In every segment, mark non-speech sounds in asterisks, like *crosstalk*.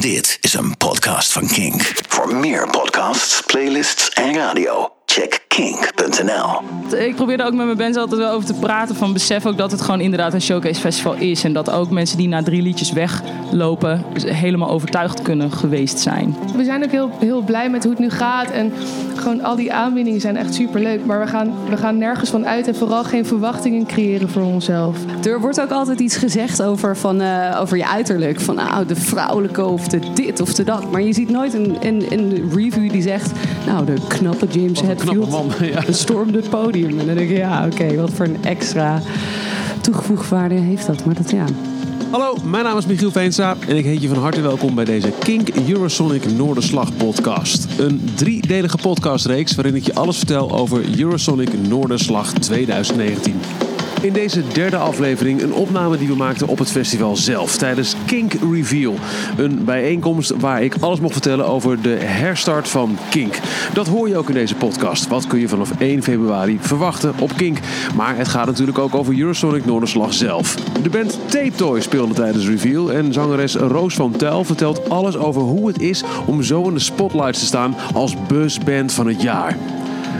Dit is een podcast van Kink. Voor meer podcasts, playlists en radio, check kink.nl. Ik probeer er ook met mijn bands altijd wel over te praten. Van besef ook dat het gewoon inderdaad een showcase festival is. En dat ook mensen die na drie liedjes weglopen helemaal overtuigd kunnen geweest zijn. We zijn ook heel, heel blij met hoe het nu gaat. En gewoon al die aanbiedingen zijn echt super leuk. Maar we gaan, we gaan nergens van uit en vooral geen verwachtingen creëren voor onszelf. Er wordt ook altijd iets gezegd over, van, eh, over je uiterlijk. Van nou, de vrouwelijke of de dit of de dat. Maar je ziet nooit een, een, een review die zegt... Nou, de knappe James Hetfield *laughs* ja. stormde het podium. En dan denk ik, ja, oké, wat voor een extra toegevoegde waarde heeft dat? Maar dat, ja... Hallo, mijn naam is Michiel Veenstra en ik heet je van harte welkom bij deze Kink Eurosonic Noorderslag podcast. Een driedelige podcastreeks waarin ik je alles vertel over Eurosonic Noorderslag 2019. In deze derde aflevering een opname die we maakten op het festival zelf tijdens Kink Reveal. Een bijeenkomst waar ik alles mocht vertellen over de herstart van Kink. Dat hoor je ook in deze podcast. Wat kun je vanaf 1 februari verwachten op Kink? Maar het gaat natuurlijk ook over Eurosonic Noorderslag zelf. De band Tape Toy speelde tijdens Reveal en zangeres Roos van Tel vertelt alles over hoe het is om zo in de spotlights te staan als busband van het jaar.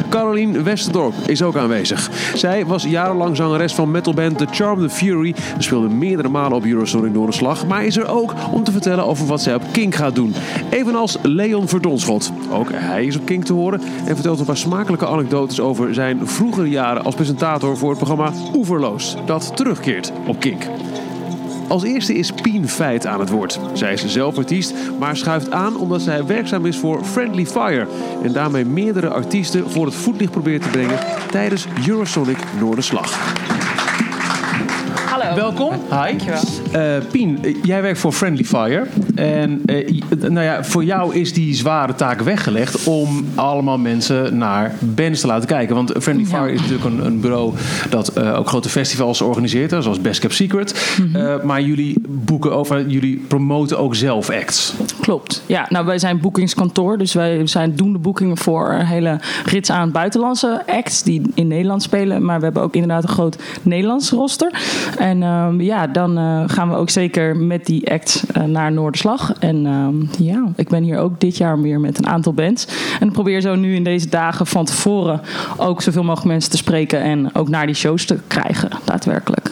Caroline Westerdorp is ook aanwezig. Zij was jarenlang zangeres van metalband The Charm the Fury. Ze speelde meerdere malen op Eurosonic Noorderslag, maar is er ook om te vertellen over wat zij op Kink gaat doen. Evenals Leon Verdonschot. Ook hij is op Kink te horen en vertelt een paar smakelijke anekdotes over zijn vroegere jaren als presentator voor het programma Oeverloos, dat terugkeert op Kink. Als eerste is Pien Feit aan het woord. Zij is zelf artiest, maar schuift aan omdat zij werkzaam is voor Friendly Fire. En daarmee meerdere artiesten voor het voetlicht probeert te brengen tijdens Eurosonic Noorderslag. Hallo. Welkom. Hi. Dankjewel. Eh, Pien, eh, jij werkt voor Friendly Fire. En eh, nou ja, voor jou is die zware taak weggelegd om allemaal mensen naar bands te laten kijken. Want Friendly Ja. Fire is natuurlijk een, een bureau dat ook grote festivals organiseert, zoals Best Kept Secret. Mhm. Maar jullie boeken over, jullie promoten ook zelf acts. Klopt. Ja, nou wij zijn boekingskantoor. Dus wij zijn doen de boekingen voor een hele rits aan buitenlandse acts die in Nederland spelen. Maar we hebben ook inderdaad een groot Nederlands roster. En ehm, ja, dan eh, gaan we ook zeker met die act eh, naar Noorderslag. En ehm, ja, ik ben hier ook dit jaar weer met een aantal bands. En ik probeer zo nu in deze dagen van tevoren ook zoveel mogelijk mensen te spreken. En ook naar die shows te krijgen, daadwerkelijk.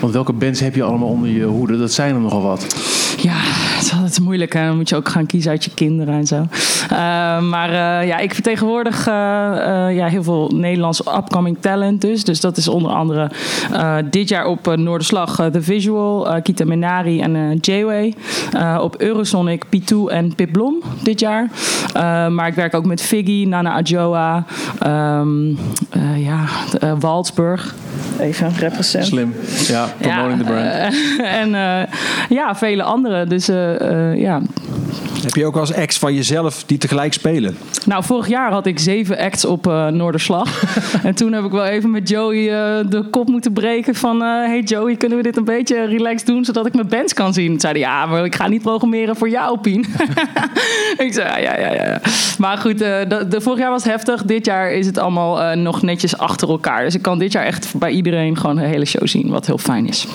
Want welke bands heb je allemaal onder je hoede? Dat zijn er nogal wat. Ja, is moeilijk. Hè? Dan moet je ook gaan kiezen uit je kinderen en zo. Eh, maar eh, ja, ik vertegenwoordig eh, ja, heel veel Nederlands upcoming talent dus. Dus dat is onder andere dit jaar op Noorderslag The Visual, Kita Menari en J-Way. Op Eurosonic P2 en Pip Blom dit jaar. Maar ik werk ook met Figgy, Nana Adjoa, eh, ja, Waldsburg. Even represent. Slim. Ja, promoting the brand. *laughs* en ja, vele anderen. Dus Eh, jā, Heb je ook als ex van jezelf die tegelijk spelen? Nou, vorig jaar had ik zeven acts op eh, Noorderslag. *laughs* en toen heb ik wel even met Joey eh, de kop moeten breken van... eh, hey Joey, kunnen we dit een beetje relaxed doen... zodat ik mijn bands kan zien? Toen zei hij, ja, maar ik ga niet programmeren voor jou, Pien. *laughs* *laughs* ik zei, ja, ja, ja. ja. Maar goed, eh, de, de, vorig jaar was heftig. Dit jaar is het allemaal nog netjes achter elkaar. Dus ik kan dit jaar echt bij iedereen gewoon een hele show zien... wat heel fijn is.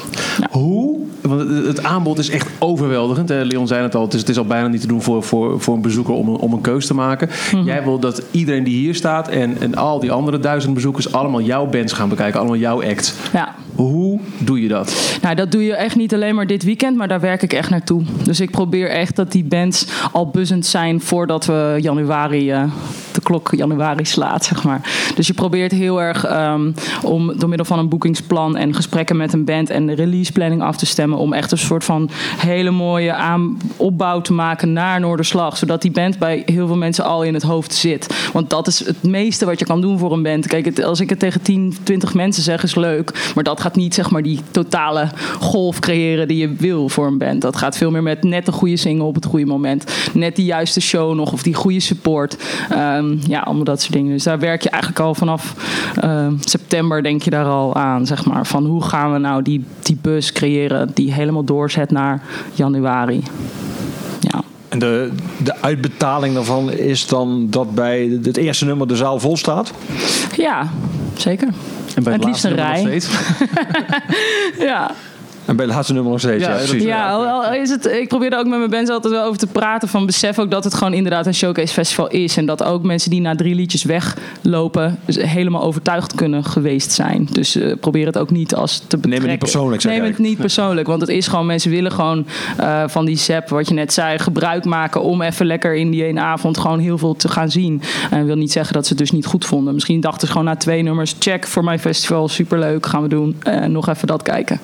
Hoe? Want het- het aanbod is echt overweldigend. hè. Leon zei het al, het is, het is al bijna niet te doen voor, voor, voor een bezoeker om een, om een keus te maken. Mhm. Jij wil dat iedereen die hier staat en, en al die andere duizend bezoekers allemaal jouw bands gaan bekijken, allemaal jouw act. Ja. Hoe doe je dat? Nou, dat doe je echt niet alleen maar dit weekend, maar daar werk ik echt naartoe. Dus ik probeer echt dat die bands al buzzend zijn voordat we januari, eh, de klok januari slaat, zeg maar. Dus je probeert heel erg ehm, om door middel van een boekingsplan en gesprekken met een band en de release planning af te stemmen, om echt een soort van hele mooie aan opbouw te maken naar Noorderslag, zodat die band bij heel veel mensen al in het hoofd zit. Want dat is het meeste wat je kan doen voor een band. Kijk, als ik het tegen 10, 20 mensen zeg, is leuk, maar dat gaat niet zeg maar die totale golf creëren die je wil voor een band. Dat gaat veel meer met net de goede single op het goede moment, net die juiste show nog of die goede support. Ehm, ja, allemaal dat soort dingen. Dus daar werk je eigenlijk al vanaf ehm, september denk je daar al aan, zeg maar. Van hoe gaan we nou die, die bus creëren die helemaal doorzet naar januari. En de, de uitbetaling daarvan is dan dat bij het eerste nummer de zaal vol staat? Ja, zeker. En bij Het liefst een nummer nog rij. steeds? *laughs* *laughs* Ja. En bij het laatste nummer nog steeds. Ja, Ja, dat- precies. Ja, al- al is het, ik probeer er ook met mijn bands altijd wel over te praten. Van besef ook dat het gewoon inderdaad een showcase festival is. En dat ook mensen die na drie liedjes weglopen helemaal overtuigd kunnen geweest zijn. Dus eh, probeer het ook niet als te betrekken. Neem het niet persoonlijk, zeg Neem het niet persoonlijk. Want het is gewoon, mensen willen gewoon eh, van die SEP, wat je net zei, gebruik maken om even lekker in die ene avond gewoon heel veel te gaan zien. En wil niet zeggen dat ze het dus niet goed vonden. Misschien dachten ze gewoon na twee nummers, check voor mijn festival, superleuk, gaan we doen. En nog even dat kijken.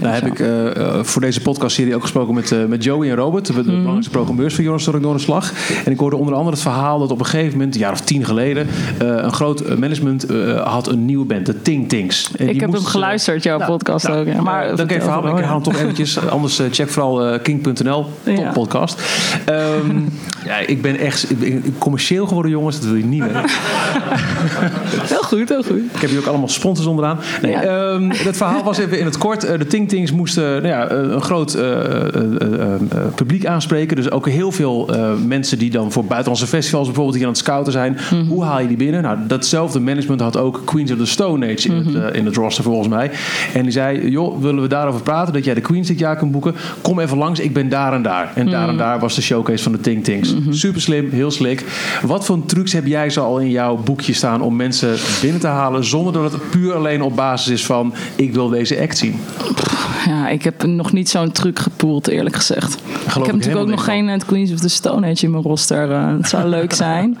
Nou heb ik eh, eh, voor deze podcastserie ook gesproken met, eh, met Joey en Robert, de Mhm. belangrijkste programmeurs van Stork Noorderslag. En ik hoorde onder andere het verhaal dat op een gegeven moment, een jaar of tien geleden, een groot management had een nieuwe band, de Ting Tings. En Ik heb hem geluisterd, jouw Nou, podcast nou, ook. Ja. Maar dank even verhaal, maar ik haal hem toch eventjes. *laughs* Anders check vooral king.nl, top podcast. Ehm, *laughs* ja, ik ben echt ik ben commercieel geworden, jongens. Dat wil je niet weten. Heel goed, heel goed. Ik heb hier ook allemaal sponsors onderaan. Nee, Ja. ehm, het verhaal was even in het kort. De Ting Tings moesten nou ja, eh, een groot eh, eh, publiek aanspreken. Dus ook heel veel mensen die dan voor buitenlandse festivals bijvoorbeeld hier aan het scouten zijn. Mhm. Hoe haal je die binnen? Nou, datzelfde management had ook Queens of the Stone Age in, het, Mhm. in het roster volgens mij. En die zei, joh, willen we daarover praten? Dat jij de Queens dit jaar kunt boeken? Kom even langs, ik ben daar en daar. En daar Mhm. en daar was de showcase van de Ting Tings. Super slim, heel slick. Wat voor trucs heb jij zo al in jouw boekje staan om mensen binnen te halen zonder dat het puur alleen op basis is van ik wil deze act zien? Ja, ik heb nog niet zo'n truc gepoeld, eerlijk gezegd. ik heb ik natuurlijk ook nog niks geen eh, Queens of the Stone Age in mijn roster. eh, het zou leuk *laughs* zijn.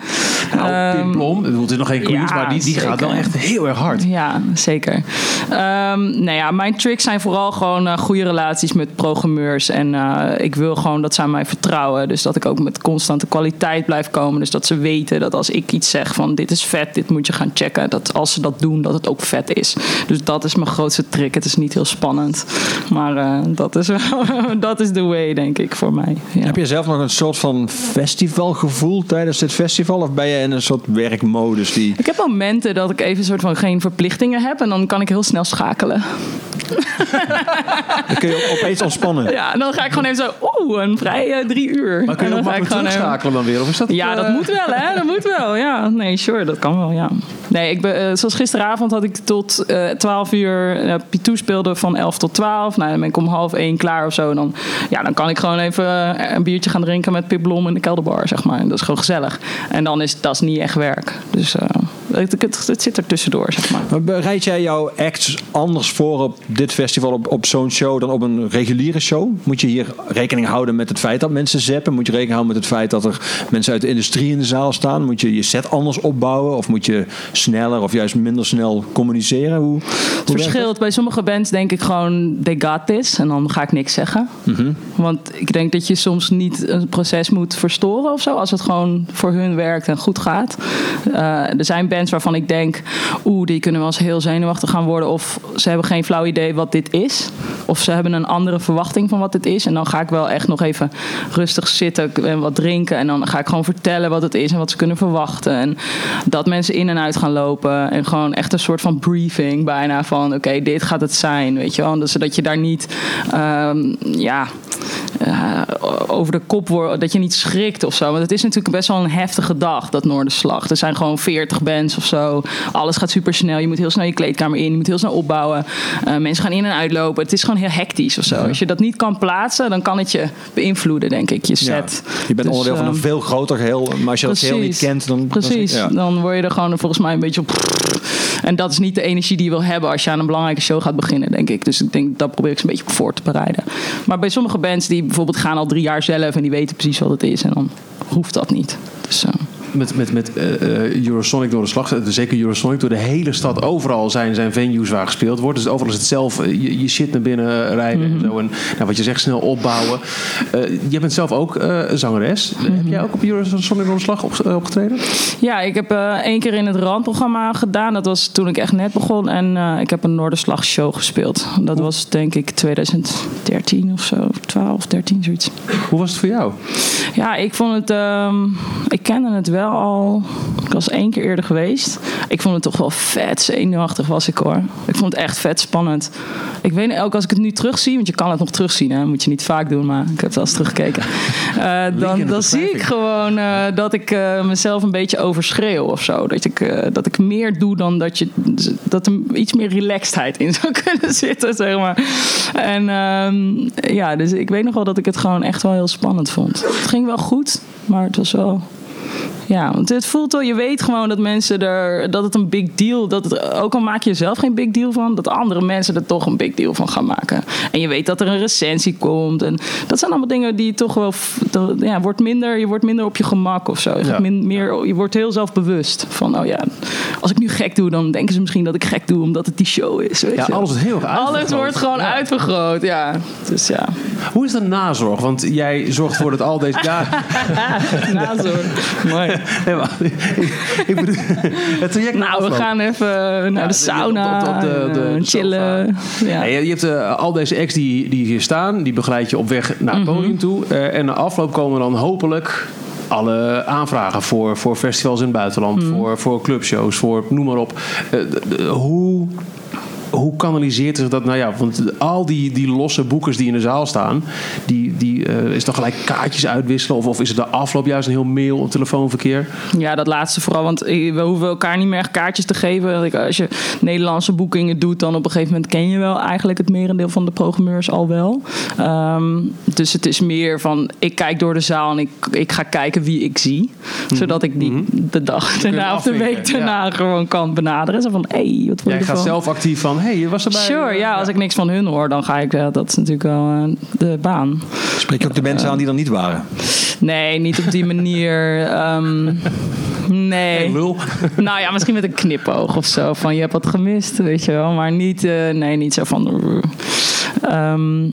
Nou, Pim Ehm, Plom, het is nog geen Queens, ja, maar die, die gaat wel echt heel erg hard. Ja, zeker. Ehm, nou ja, mijn tricks zijn vooral gewoon eh, goede relaties met programmeurs. En ik wil gewoon dat ze aan mij vertrouwen. Dus dat ik ook met constante kwaliteit blijf komen. Dus dat ze weten dat als ik iets zeg van dit is vet, dit moet je gaan checken. Dat als ze dat doen, dat het ook vet is. Dus dat is mijn grootste trick. Het is niet heel spannend. Maar eh, dat is *laughs* dat is the way, denk ik, voor mij. Ja. Heb je zelf nog een soort van festivalgevoel tijdens dit festival? Of ben je in een soort werkmodus die... Ik heb momenten dat ik even een soort van geen verplichtingen heb. En dan kan ik heel snel schakelen. Dan kun je opeens ontspannen. Ja, en dan ga ik gewoon even zo, oeh, een vrij eh, drie uur. Maar kun je ook ik makkelijk terugschakelen dan weer? Of is dat, Ja, dat eh, moet wel, hè? Dat moet wel, ja. Nee, sure, dat kan wel, ja. Nee, ik ben, eh, zoals gisteravond had ik tot eh 12 uur P2 speelde van 11 tot 12. Nou, dan ben ik om half één klaar of zo. En dan, ja, dan kan ik gewoon even een biertje gaan drinken met Pip Blom in de kelderbar, zeg maar. En dat is gewoon gezellig. En dan is dat is niet echt werk. Dus het, zit er tussendoor, zeg maar. Bereid jij jouw acts anders voor op dit festival, op, op zo'n show, dan op een reguliere show? Moet je hier rekening houden met het feit dat mensen zappen? Moet je rekening houden met het feit dat er mensen uit de industrie in de zaal staan? Moet je je set anders opbouwen? Of moet je sneller of juist minder snel communiceren? Hoe, hoe Het verschilt. Bij sommige bands denk ik gewoon, they got this. En dan ga ik niks zeggen. Want ik denk dat je soms niet een proces moet verstoren of zo. Als het gewoon voor hun werkt en goed gaat. Eh, er zijn bands waarvan ik denk, oeh, die kunnen wel eens heel zenuwachtig gaan worden. Of ze hebben geen flauw idee wat dit is. Of ze hebben een andere verwachting van wat dit is. En dan ga ik wel echt nog even rustig zitten en wat drinken. En dan ga ik gewoon vertellen wat het is en wat ze kunnen verwachten. En dat mensen in en uit gaan lopen. En gewoon echt een soort van briefing bijna van oké, dit gaat het zijn. Weet je wel. Zodat je daar niet ehm, ja, eh, over de kop wordt, dat je niet schrikt of zo. Want het is natuurlijk best wel een heftige dag, dat Noorderslag. Er zijn gewoon 40 bands of zo. Alles gaat super snel. Je moet heel snel je kleedkamer in. Je moet heel snel opbouwen. Uh, mensen gaan in en uitlopen. Het is gewoon heel hectisch of zo. Als je dat niet kan plaatsen, dan kan het je beïnvloeden, denk ik, je set. Ja, je bent Dus, onderdeel van een ehm, veel groter geheel. Maar als je dat geheel niet kent, dan... Precies. Dan, ja. Dan word je er gewoon volgens mij een beetje op. En dat is niet de energie die je wil hebben als je aan een belangrijke show gaat beginnen, denk ik. Dus ik denk dat probeer ik ze een beetje op voor te bereiden. Maar bij sommige bands die bijvoorbeeld gaan al drie jaar zelf en die weten precies wat het is. En dan hoeft dat niet. Dus, uh, met, met, met uh, Eurosonic door de slag, zeker Eurosonic, door de hele stad, overal zijn, zijn venues waar gespeeld wordt. Dus overal is het zelf je, je shit naar binnen rijden mm -hmm. en zo. En nou, wat je zegt, snel opbouwen. Uh, je bent zelf ook uh, zangeres. Mm -hmm. Heb jij ook op Eurosonic door de slag op, opgetreden? Ja, ik heb één keer in het randprogramma gedaan. Dat was toen ik echt net begon. En ik heb een Noorderslag show gespeeld. Dat was denk ik 2013 of zo. 12, 13, zoiets. Hoe was het voor jou? Ja, ik vond het. ehm, ik kende het wel al. Ik was één keer eerder geweest. Ik vond het toch wel vet zenuwachtig, was ik hoor. Ik vond het echt vet spannend. Ik weet ook als ik het nu terugzie, want je kan het nog terugzien, hè? moet je niet vaak doen, maar ik heb het wel eens teruggekeken. *laughs* Eh, dan dan zie ik gewoon eh, dat ik eh, mezelf een beetje overschreeuw of zo. Dat ik, dat ik meer doe dan dat je. dat er iets meer relaxedheid in *laughs* zou kunnen zitten, zeg maar. En ehm, ja, dus ik weet nog wel dat ik het gewoon echt wel heel spannend vond. Het ging wel goed, maar het was wel. Ja, want het voelt wel, je weet gewoon dat mensen er, dat het een big deal, dat het, ook al maak je zelf geen big deal van, dat andere mensen er toch een big deal van gaan maken. En je weet dat er een recensie komt. En dat zijn allemaal dingen die toch wel, ja, wordt minder, je wordt minder op je gemak of zo. Je, Ja. min- meer, je wordt heel zelfbewust van, oh ja, als ik nu gek doe, dan denken ze misschien dat ik gek doe omdat het die show is. Weet Ja, je? alles wordt heel erg Alles wordt gewoon Ja. uitvergroot, ja. Dus ja, Hoe is de nazorg? Want jij zorgt ervoor dat al deze... *laughs* Ja, nazorg. Mooi. *laughs* nee, maar, ik, ik bedoel, *laughs* het traject Nou, we gaan even naar Ja, de sauna, op- op- op de- de- eh, chillen. Ja. Nee, je hebt eh, al deze acts die, die hier staan, die begeleid je op weg naar het Mhm. podium toe. Eh, en na afloop komen dan hopelijk alle aanvragen voor, voor festivals in het buitenland, Mhm. voor, voor clubshows, voor noem maar op. Hoe, hoe kanaliseert zich dat nou ja? Want al die, die losse boekers die in de zaal staan, die, die, eh, is dan gelijk kaartjes uitwisselen? Of, of is het de afloop juist een heel mail- of telefoonverkeer? Ja, dat laatste vooral. Want eh, we hoeven elkaar niet meer echt kaartjes te geven. Als je Nederlandse boekingen doet, dan op een gegeven moment ken je wel eigenlijk het merendeel van de programmeurs al wel. Ehm, dus het is meer van, ik kijk door de zaal en ik, ik ga kijken wie ik zie. Zodat ik die de dag daarna of de week daarna gewoon kan benaderen. Zo van, hé, hey, wat Jij gaat zelf actief van, hé, hey, je was erbij. Sure, Eh, ja, als ik niks van hun hoor, dan ga ik, ja, dat is natuurlijk wel eh, de baan. Spreek je ook de mensen aan die er niet waren? Nee, niet op die manier. ehm, nee. Hey, lul. Nou ja, misschien met een knipoog of zo. Van je hebt wat gemist, weet je wel. Maar niet, eh, nee, niet zo van. ehm,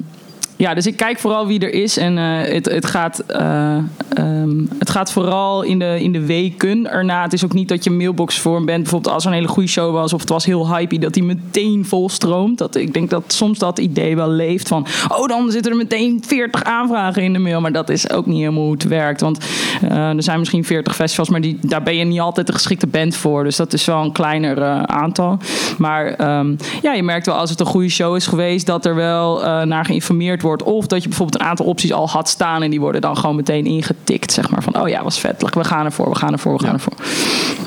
ja, dus ik kijk vooral wie er is. En eh, het, het, gaat, eh, ehm, het gaat vooral in de, in de weken erna. Het is ook niet dat je mailbox een band, bijvoorbeeld als er een hele goede show was, of het was heel hypey, dat die meteen volstroomt. Dat, ik denk dat soms dat idee wel leeft van, oh, dan zitten er meteen 40 aanvragen in de mail. Maar dat is ook niet helemaal hoe het werkt. Want eh, er zijn misschien 40 festivals, maar die, daar ben je niet altijd de geschikte band voor. Dus dat is wel een kleiner aantal. Maar ehm, ja, je merkt wel als het een goede show is geweest, dat er wel naar geïnformeerd wordt. Of dat je bijvoorbeeld een aantal opties al had staan en die worden dan gewoon meteen ingetikt. Zeg maar van, oh ja, was vet. We gaan ervoor, we gaan ervoor, we gaan ervoor.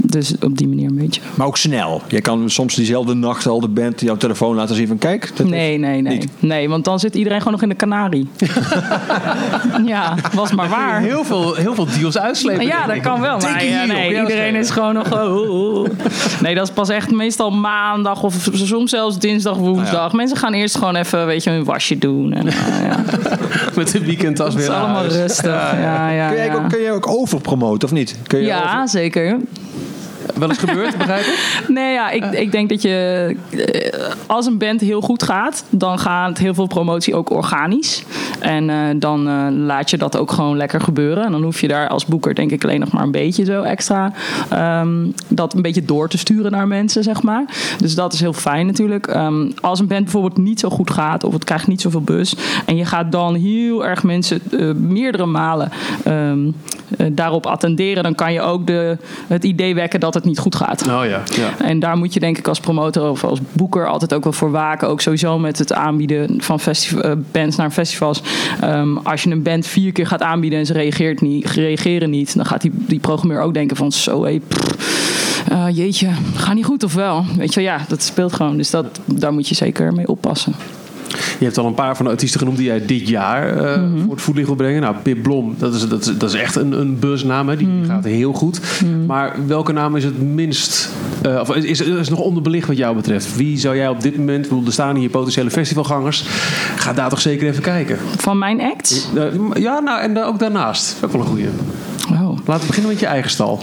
Dus op die manier een beetje. Maar ook snel. Je kan soms diezelfde nacht al de band jouw telefoon laten zien van kijk. dat Nee, nee, nee. niet. Nee, want dan zit iedereen gewoon nog in de kanarie. *laughs* ja, was maar waar. Heel veel, heel veel deals uitslepen. Ja, dat kan wel. Maar ja, nee, iedereen is gewoon nog. oh, oh, oh. Nee, dat is pas echt meestal maandag of soms zelfs dinsdag, woensdag. Mensen gaan eerst gewoon even, weet je, een wasje doen. En, eh, ja. *laughs* Met de weekendtas Het weer is naar allemaal rustig. Ja, ja, Kun, jij ja. ook, kun je ook overpromoten of niet? Kun je Ja, over- zeker. Wel eens gebeurd, *laughs* begrijp ik? Nee, ja, ik, ik denk dat je. eh, Als een band heel goed gaat, dan gaat heel veel promotie ook organisch. En eh, dan eh, laat je dat ook gewoon lekker gebeuren. En dan hoef je daar als boeker, denk ik, alleen nog maar een beetje zo extra. ehm, dat een beetje door te sturen naar mensen, zeg maar. Dus dat is heel fijn natuurlijk. Ehm, als een band bijvoorbeeld niet zo goed gaat, of het krijgt niet zoveel bus. en je gaat dan heel erg mensen meerdere malen ehm, eh, daarop attenderen, dan kan je ook de, het idee wekken dat het niet goed gaat. Oh ja, ja. En daar moet je denk ik als promotor of als boeker altijd ook wel voor waken. Ook sowieso met het aanbieden van eh, bands naar festivals. Ehm, als je een band vier keer gaat aanbieden en ze reageert niet, reageren niet, dan gaat die, die programmeur ook denken van zo hé, eh, jeetje, gaat niet goed of wel? Weet je ja, dat speelt gewoon. Dus dat, daar moet je zeker mee oppassen. Je hebt al een paar van de artiesten genoemd die jij dit jaar eh, Mhm. voor het voetlicht wil brengen. Nou, Pip Blom, dat is, dat is, dat is echt een, een buzznaam. Hè. Die, Mhm. gaat heel goed. Maar welke naam is het minst... eh, of is, is, is nog onderbelicht wat jou betreft? Wie zou jij op dit moment... bedoel, er staan hier potentiële festivalgangers. Ga daar toch zeker even kijken. Van mijn act? Ja, nou, en ook daarnaast. Ook wel een goeie. Oh. Laten we beginnen met je eigen stal.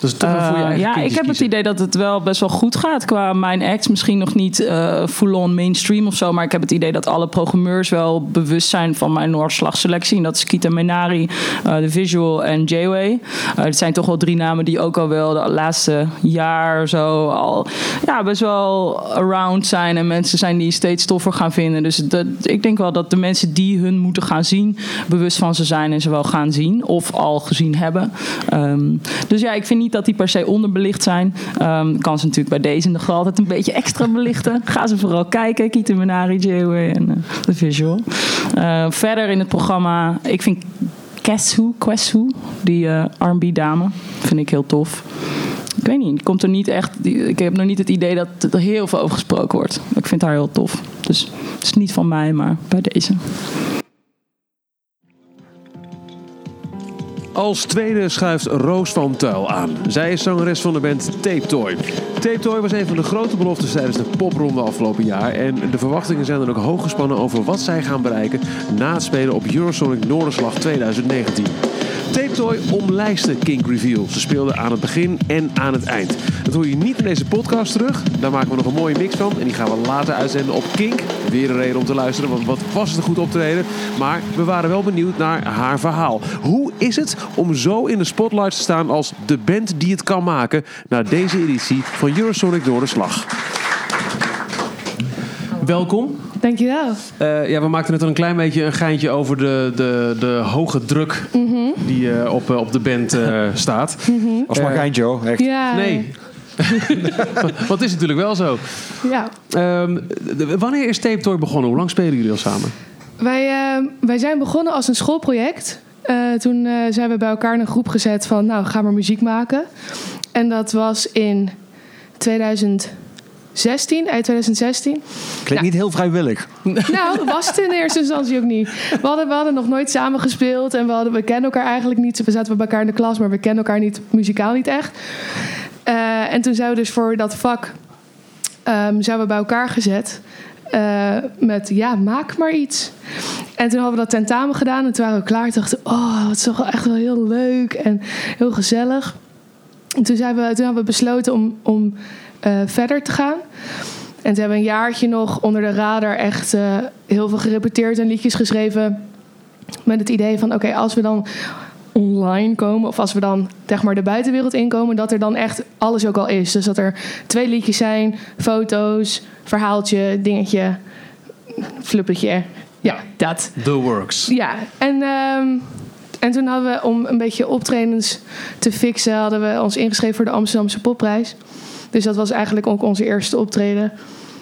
Dus toch wel voor je ja, ik heb het idee dat het wel best wel goed gaat qua mijn acts. Misschien nog niet eh, full-on mainstream of zo. Maar ik heb het idee dat alle programmeurs wel bewust zijn van mijn Noorderslag-selectie. En dat is Kita Menari, eh The Visual en J-Way. Eh, het zijn toch wel drie namen die ook al wel de laatste jaar zo al ja, best wel around zijn. En mensen zijn die steeds toffer gaan vinden. Dus dat, ik denk wel dat de mensen die hun moeten gaan zien, bewust van ze zijn en ze wel gaan zien. Of al gezien hebben. Ehm, dus ja, ik vind niet dat die per se onderbelicht zijn. Ehm kan ze natuurlijk bij deze nog altijd een beetje extra belichten. *laughs* Ga ze vooral kijken. Kita Minari, J-Way en eh, The Visual. Eh, verder in het programma, ik vind Kessu, Quessu, die eh, R&B dame, vind ik heel tof. Ik weet niet, komt er niet echt. Ik heb nog niet het idee dat er heel veel over gesproken wordt. Ik vind haar heel tof. Dus het is niet van mij, maar bij deze. Als tweede schuift Roos van Tuil aan. Zij is zangeres van de band Tape Toy. Tape Toy was een van de grote beloftes tijdens de popronde afgelopen jaar. En de verwachtingen zijn dan ook hoog gespannen over wat zij gaan bereiken na het spelen op Eurosonic Noorderslag 2019. Tape Toy omlijstte Kink Reveal. Ze speelden aan het begin en aan het eind. Dat hoor je niet in deze podcast terug. Daar maken we nog een mooie mix van. En die gaan we later uitzenden op Kink. Weer een reden om te luisteren, want wat was het een goed optreden. Maar we waren wel benieuwd naar haar verhaal. Hoe is het om zo in de spotlight te staan als de band die het kan maken... na deze editie van Eurosonic Noorderslag? Welkom. Dankjewel. Eh, ja, we maakten net al een klein beetje een geintje over de, de, de hoge druk die eh, op, eh, op de band eh, staat. Als Eh, geintje hoor. Echt. Ja. Nee. *laughs* Het is natuurlijk wel zo. Ja. Ehm, wanneer is Tape Toy begonnen? Hoe lang spelen jullie al samen? Wij, eh, wij zijn begonnen als een schoolproject. Eh, toen eh, zijn we bij elkaar in een groep gezet van, nou, ga maar muziek maken. En dat was in 2016, eind 2016. Klinkt niet heel vrijwillig. *laughs* Nou, was het in eerste instantie ook niet. We hadden, we hadden nog nooit samen gespeeld en we, hadden, we kennen elkaar eigenlijk niet. We zaten bij elkaar in de klas, maar we kennen elkaar niet muzikaal niet echt. Eh, en toen zijn we dus voor dat vak zijn we bij elkaar gezet. eh, met ja, maak maar iets. En toen hadden we dat tentamen gedaan en toen waren we klaar. Dachten oh, het is toch echt wel heel leuk en heel gezellig. En toen, zijn we, toen hebben we besloten om, om eh, verder te gaan. En toen hebben een jaartje nog onder de radar echt eh, heel veel gerepeteerd en liedjes geschreven. Met het idee van, oké, als we dan online komen... of als we dan zeg maar de buitenwereld inkomen... dat er dan echt alles ook al is. Dus dat er twee liedjes zijn, foto's, verhaaltje, dingetje, fluppertje. Ja, dat. The Works. Ja, en, ehm, en toen hadden we om een beetje optredens te fixen, hadden we ons ingeschreven voor de Amsterdamse Popprijs. Dus dat was eigenlijk ook onze eerste optreden.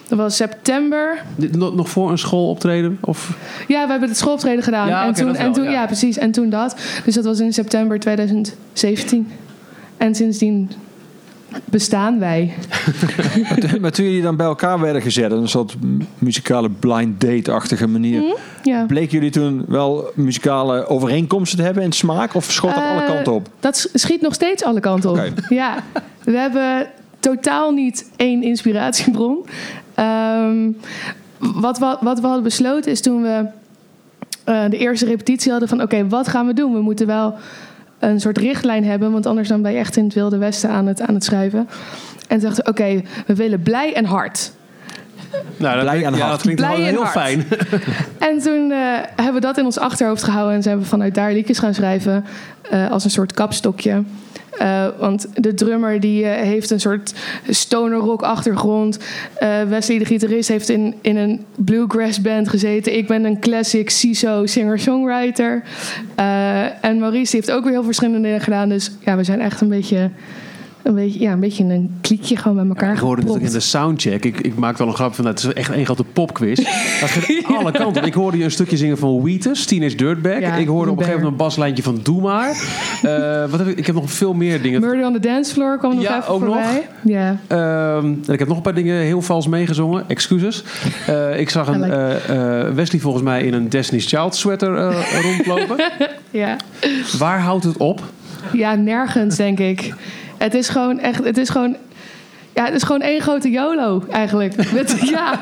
Dat was september. Nog voor een schooloptreden? Of? Ja, we hebben het schooloptreden gedaan. Ja, en toen, wel, en toen ja. ja. precies. En toen dat. Dus dat was in september 2017. En sindsdien bestaan wij. *laughs* Maar toen jullie dan bij elkaar werden gezet, een soort muzikale blind date-achtige manier. Ja. Bleken jullie toen wel muzikale overeenkomsten te hebben in smaak? Of schoot dat alle Eh, kanten op? Dat schiet nog steeds alle kanten op. Ja, we hebben totaal niet één inspiratiebron. Ehm, wat, we, wat we hadden besloten is toen we eh, de eerste repetitie hadden van... oké, wat gaan we doen? We moeten wel een soort richtlijn hebben... want anders dan ben je echt in het wilde westen aan het, aan het schrijven. En dachten we, oké, we willen blij en hard. Nou, dat, Blij en ja, hard. dat klinkt Blij wel heel hard. fijn. *laughs* En toen eh, hebben we dat in ons achterhoofd gehouden en zijn we vanuit daar liedjes gaan schrijven eh, als een soort kapstokje. Eh, want de drummer die eh, heeft een soort stoner rock achtergrond. Eh, Wesley de gitarist heeft in, in een bluegrass band gezeten. Ik ben een classic CISO singer-songwriter. En Maurice heeft ook weer heel verschillende dingen gedaan. Dus ja, we zijn echt een beetje een beetje, ja, een beetje een kliekje gewoon met elkaar Ik hoorde natuurlijk in de soundcheck. Ik, ik maakte wel een grap van dat het is echt één grote popquiz. Dat gaat *laughs* alle kanten. Ik hoorde je een stukje zingen van Wheatus, Teenage Dirtbag. Ja, ik hoorde op een gegeven moment een baslijntje van Doe Maar. Eh, wat heb ik? ik heb nog veel meer dingen. Murder on the Dance Floor kwam nog Ja, even ook nog. voorbij. Ja. Ehm, en ik heb nog een paar dingen heel vals meegezongen. Excuses. Eh, ik zag een, eh, Wesley volgens mij in een Destiny's Child sweater rondlopen. *laughs* Ja. Waar houdt het op? Ja, nergens denk ik. Het is gewoon echt, het is gewoon, ja, het is gewoon één grote YOLO eigenlijk. *laughs* Ja,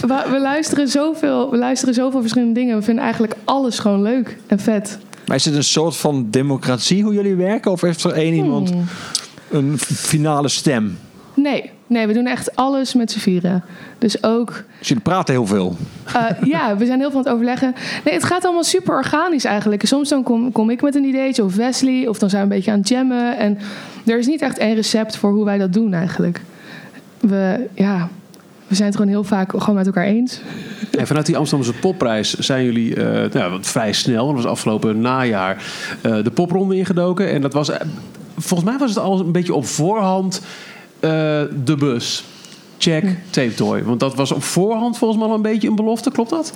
we, luisteren zoveel, we luisteren zoveel verschillende dingen. We vinden eigenlijk alles gewoon leuk en vet. Maar is het een soort van democratie hoe jullie werken? Of heeft er één iemand... een finale stem? Nee, nee, we doen echt alles met z'n vieren. Dus ook Dus jullie praten heel veel. Uh, ja, we zijn heel veel aan het overleggen. Nee, het gaat allemaal super organisch eigenlijk. Soms dan kom, kom ik met een ideetje of Wesley, of dan zijn we een beetje aan het jammen. En er is niet echt één recept voor hoe wij dat doen eigenlijk. We, ja, we zijn het gewoon heel vaak gewoon met elkaar eens. En vanuit die Amsterdamse popprijs zijn jullie eh, nou, ja, vrij snel, dat was afgelopen najaar, eh, de popronde ingedoken. En dat was, eh, volgens mij was het al een beetje op voorhand de bus. Check, tape toy. Want dat was op voorhand volgens mij al een beetje een belofte, klopt dat?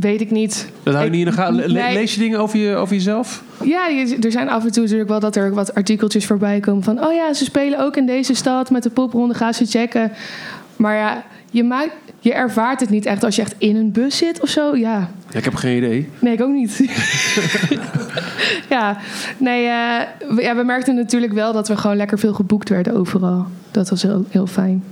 Weet ik niet. Dat hou je niet in de gaten. Le- Nee. Lees je dingen over, je, over jezelf? Ja, er zijn af en toe natuurlijk wel dat er wat artikeltjes voorbij komen van... oh ja, ze spelen ook in deze stad met de popronde, ga ze checken. Maar ja, je, maakt, je ervaart het niet echt als je echt in een bus zit of zo. Ja, Ja, ik heb geen idee. Nee, ik ook niet. *laughs* ja, nee, eh, we, ja, we merkten natuurlijk wel dat we gewoon lekker veel geboekt werden overal. Dat was heel, heel fijn.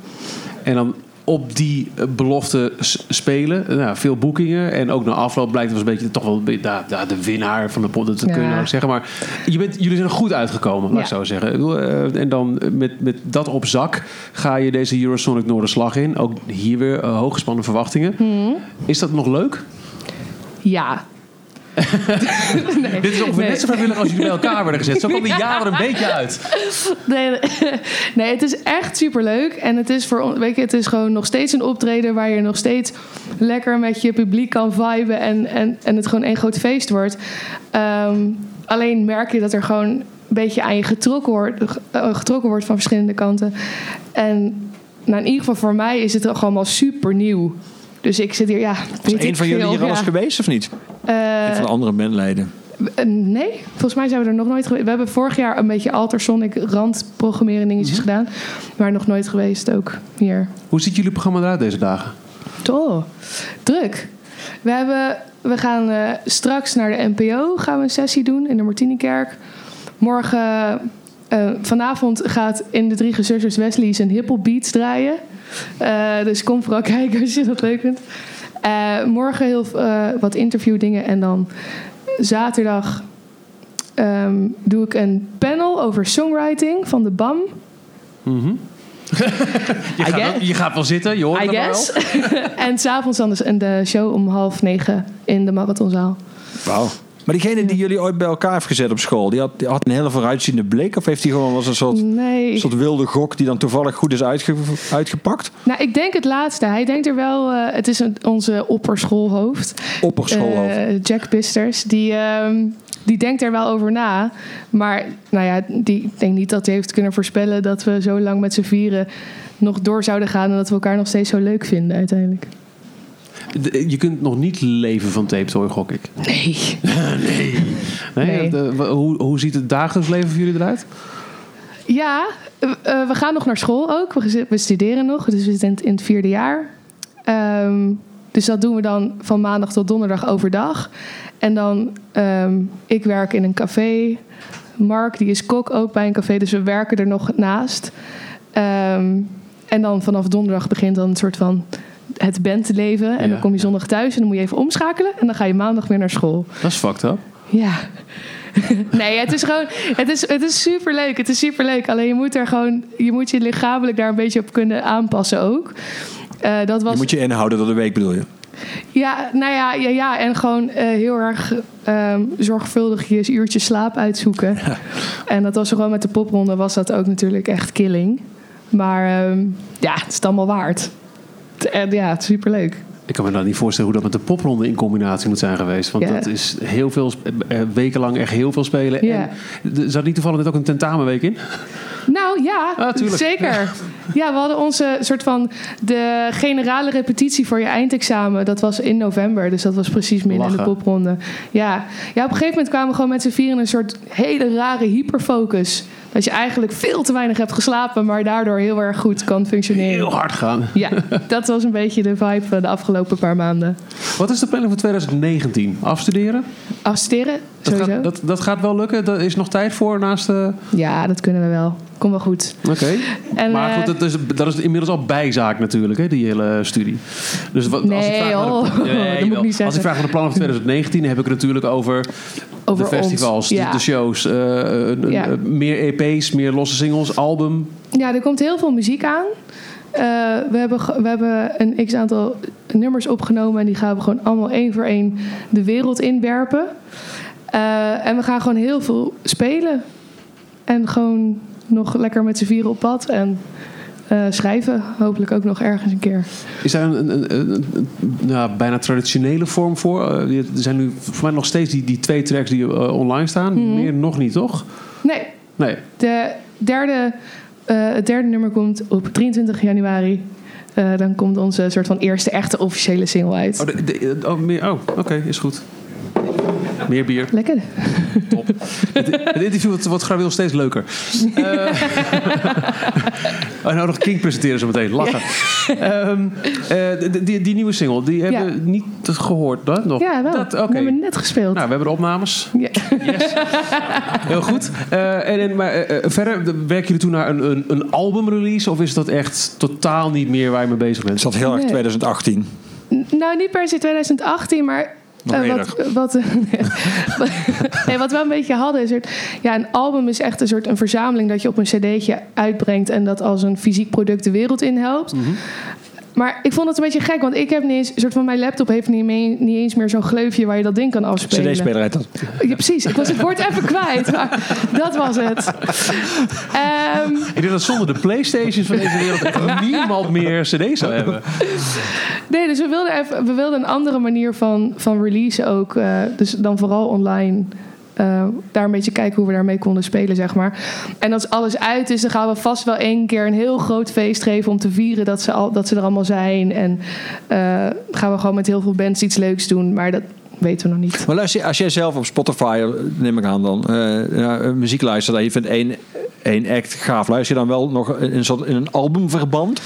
En dan op die eh, belofte spelen. Eh, Nou, veel boekingen. En ook na afloop blijkt het was een beetje toch wel nou, nou, de winnaar van de pot. Dat kun je Ja. nou zeggen. Maar je bent, jullie zijn er goed uitgekomen, laat ik Ja. zo zeggen. En dan met, met dat op zak ga je deze Eurosonic Noorderslag in. Ook hier weer hooggespannen verwachtingen. Mhm. Is dat nog leuk? Ja. *laughs* nee, Dit is ongeveer nee. net zo vrijwillig als jullie bij elkaar werden gezet. Zo kwam die *laughs* jaren een beetje uit. Nee, nee. nee, het is echt superleuk. En het is, voor, weet je, het is gewoon nog steeds een optreden waar je nog steeds lekker met je publiek kan viben. En, en, en het gewoon één groot feest wordt. Ehm, alleen merk je dat er gewoon een beetje aan je getrokken wordt, eh, getrokken wordt van verschillende kanten. En nou, in ieder geval voor mij is het toch allemaal super nieuw. Dus ik zit hier, ja. Is weet een van jullie hier al eens ja. geweest of niet? Eh, Een van de andere bandleden. eh, Nee, volgens mij zijn we er nog nooit geweest. We hebben vorig jaar een beetje Altersonic randprogrammeren dingetjes gedaan. Maar nog nooit geweest ook hier. Hoe ziet jullie programma eruit deze dagen? Oh, druk. We, hebben, we gaan eh, straks naar de NPO gaan we een sessie doen in de Martinikerk. Morgen, eh, vanavond gaat in de Drie Gezusters Wesley zijn hiphop beats draaien. Eh, dus kom vooral *laughs* kijken als je dat leuk vindt. Eh, morgen heel eh, wat interviewdingen en dan zaterdag ehm, doe ik een panel over songwriting van de BAM. *laughs* Je, gaat, guess- wel- je gaat wel zitten, je hoort I het wel. guess. *laughs* en s'avonds dan dus in de show om half negen in de marathonzaal. Wauw. Maar diegene die jullie ooit bij elkaar heeft gezet op school, die had, die had een hele vooruitziende blik? Of heeft hij gewoon was een soort, Nee. soort wilde gok die dan toevallig goed is uitge, uitgepakt? Nou, ik denk het laatste. Hij denkt er wel... eh, het is een, onze opperschoolhoofd. Opperschoolhoofd. Eh, Jack Pisters. Die, ehm, die denkt er wel over na. Maar nou ja, die, ik denk niet dat hij heeft kunnen voorspellen... dat we zo lang met z'n vieren nog door zouden gaan... en dat we elkaar nog steeds zo leuk vinden uiteindelijk. Je kunt nog niet leven van tape gok ik. *laughs* *laughs* Nee. Nee, Nee. hoe, hoe ziet het dagelijks leven voor jullie eruit? Ja, eh, eh, we gaan nog naar school ook. We, studeren nog, dus we zitten in het- in het vierde jaar. Ehm, dus dat doen we dan van maandag tot donderdag overdag. En dan, ehm, ik werk in een café. Mark, die is kok ook bij een café, dus we werken er nog naast. Ehm, en dan vanaf donderdag begint dan een soort van het bandleven. En Ja. dan kom je zondag thuis en dan moet je even omschakelen. En dan ga je maandag weer naar school. Dat is fucked up. Ja. *laughs* nee, het is gewoon. Het is, het is superleuk. Het is superleuk. Alleen je moet er gewoon. Je moet je lichamelijk daar een beetje op kunnen aanpassen ook. Eh, dat was. Je moet je inhouden door de week bedoel je? Ja, nou ja, ja, ja. En gewoon eh, heel erg ehm, zorgvuldig je uurtjes slaap uitzoeken. En dat was gewoon met de popronde was dat ook natuurlijk echt killing. Maar ehm, ja, het is het allemaal waard. Eh, ja, het is superleuk. Ik kan me dan niet voorstellen hoe dat met de popronde in combinatie moet zijn geweest. Want dat is heel veel, sp- eh, wekenlang echt heel veel spelen. Ja. En zat niet toevallig net ook een tentamenweek in? Nou ja, Ah, zeker. Ja, we hadden onze soort van de generale repetitie voor je eindexamen. Dat was in november, dus dat was precies midden in de popronde. Ja. ja, op een gegeven moment kwamen we gewoon met z'n vieren in een soort hele rare hyperfocus. Dat je eigenlijk veel te weinig hebt geslapen, maar daardoor heel erg goed kan functioneren. Heel hard gaan. Ja, dat was een beetje de vibe van de afgelopen paar maanden. Wat is de planning voor 2019? Afstuderen? Afstuderen, Dat sowieso. gaat, dat, dat gaat wel lukken? Daar is nog tijd voor naast de... Ja, dat kunnen we wel. Komt wel goed. Oké. En, Maar eh, goed, dat is, dat is inmiddels al bijzaak natuurlijk, hè, die hele studie. Dus wat, als ik Nee, vraag de- joh. *laughs* Dat moet niet. Als ik vraag naar de plannen voor 2019, dan heb ik het natuurlijk over over de festivals, de- shows, eh, eh, Ja. eh, meer EP's, meer losse singles, album. Ja, er komt heel veel muziek aan. Eh, we, hebben, we hebben een x-aantal nummers opgenomen... en die gaan we gewoon allemaal één voor één de wereld inwerpen. Eh, en we gaan gewoon heel veel spelen. En gewoon nog lekker met z'n vieren op pad. En eh, schrijven, hopelijk ook nog ergens een keer. Is daar een, een, een, nou, bijna traditionele vorm voor? Eh, er zijn nu voor mij nog steeds die, die twee tracks die eh, online staan. Mhm. Meer nog niet, toch? Nee, Nee. de derde, het derde nummer komt op 23 januari. Dan komt onze soort van eerste echte officiële single uit. Oh, de, de- oh, oh oké, is goed. Meer bier. Lekker. Top. het, het interview wordt, wordt graag steeds leuker. Eh *laughs* oh, nou, nog King presenteren zo meteen. Lachen. Ehm, eh, die, die, die nieuwe single, die hebben we niet gehoord, hè? Nog? Ja, wel. Dat, We hebben net gespeeld. Nou, we hebben de opnames. Ja. Heel goed. Eh, en, en, maar verder, werken jullie toe naar een, een, een albumrelease? Of is dat echt totaal niet meer waar je mee bezig Het bent? zat heel erg Nee. 2018. Nou, niet per se 2018, maar. Nog eh, eerder. wat, wat, *laughs* nee, wat we een beetje hadden is... Het, ja, een album is echt een soort een verzameling... dat je op een cd'tje uitbrengt... en dat als een fysiek product de wereld in helpt. Maar ik vond het een beetje gek... want ik heb niet eens... Een soort van mijn laptop heeft niet, mee- niet eens meer zo'n gleufje... waar je dat ding kan afspelen. CD-speler heet dat. Ja, precies. Ik was het woord even kwijt. Maar dat was het. Ehm, Ik denk dat zonder de Playstations van deze wereld *laughs* niemand meer cd's zou hebben. Nee, dus we wilden, even, we wilden een andere manier van, van release ook. eh, dus dan vooral online. Eh, daar een beetje kijken hoe we daarmee konden spelen, zeg maar. En als alles uit is, dan gaan we vast wel één keer een heel groot feest geven om te vieren dat ze, al, dat ze er allemaal zijn. En eh, gaan we gewoon met heel veel bands iets leuks doen. Maar dat weten we nog niet. Maar luister, als jij zelf op Spotify, eh, neem ik aan dan, ja, eh, muziek luistert je vindt één, één act gaaf, luister je dan wel nog in een, soort, in een albumverband?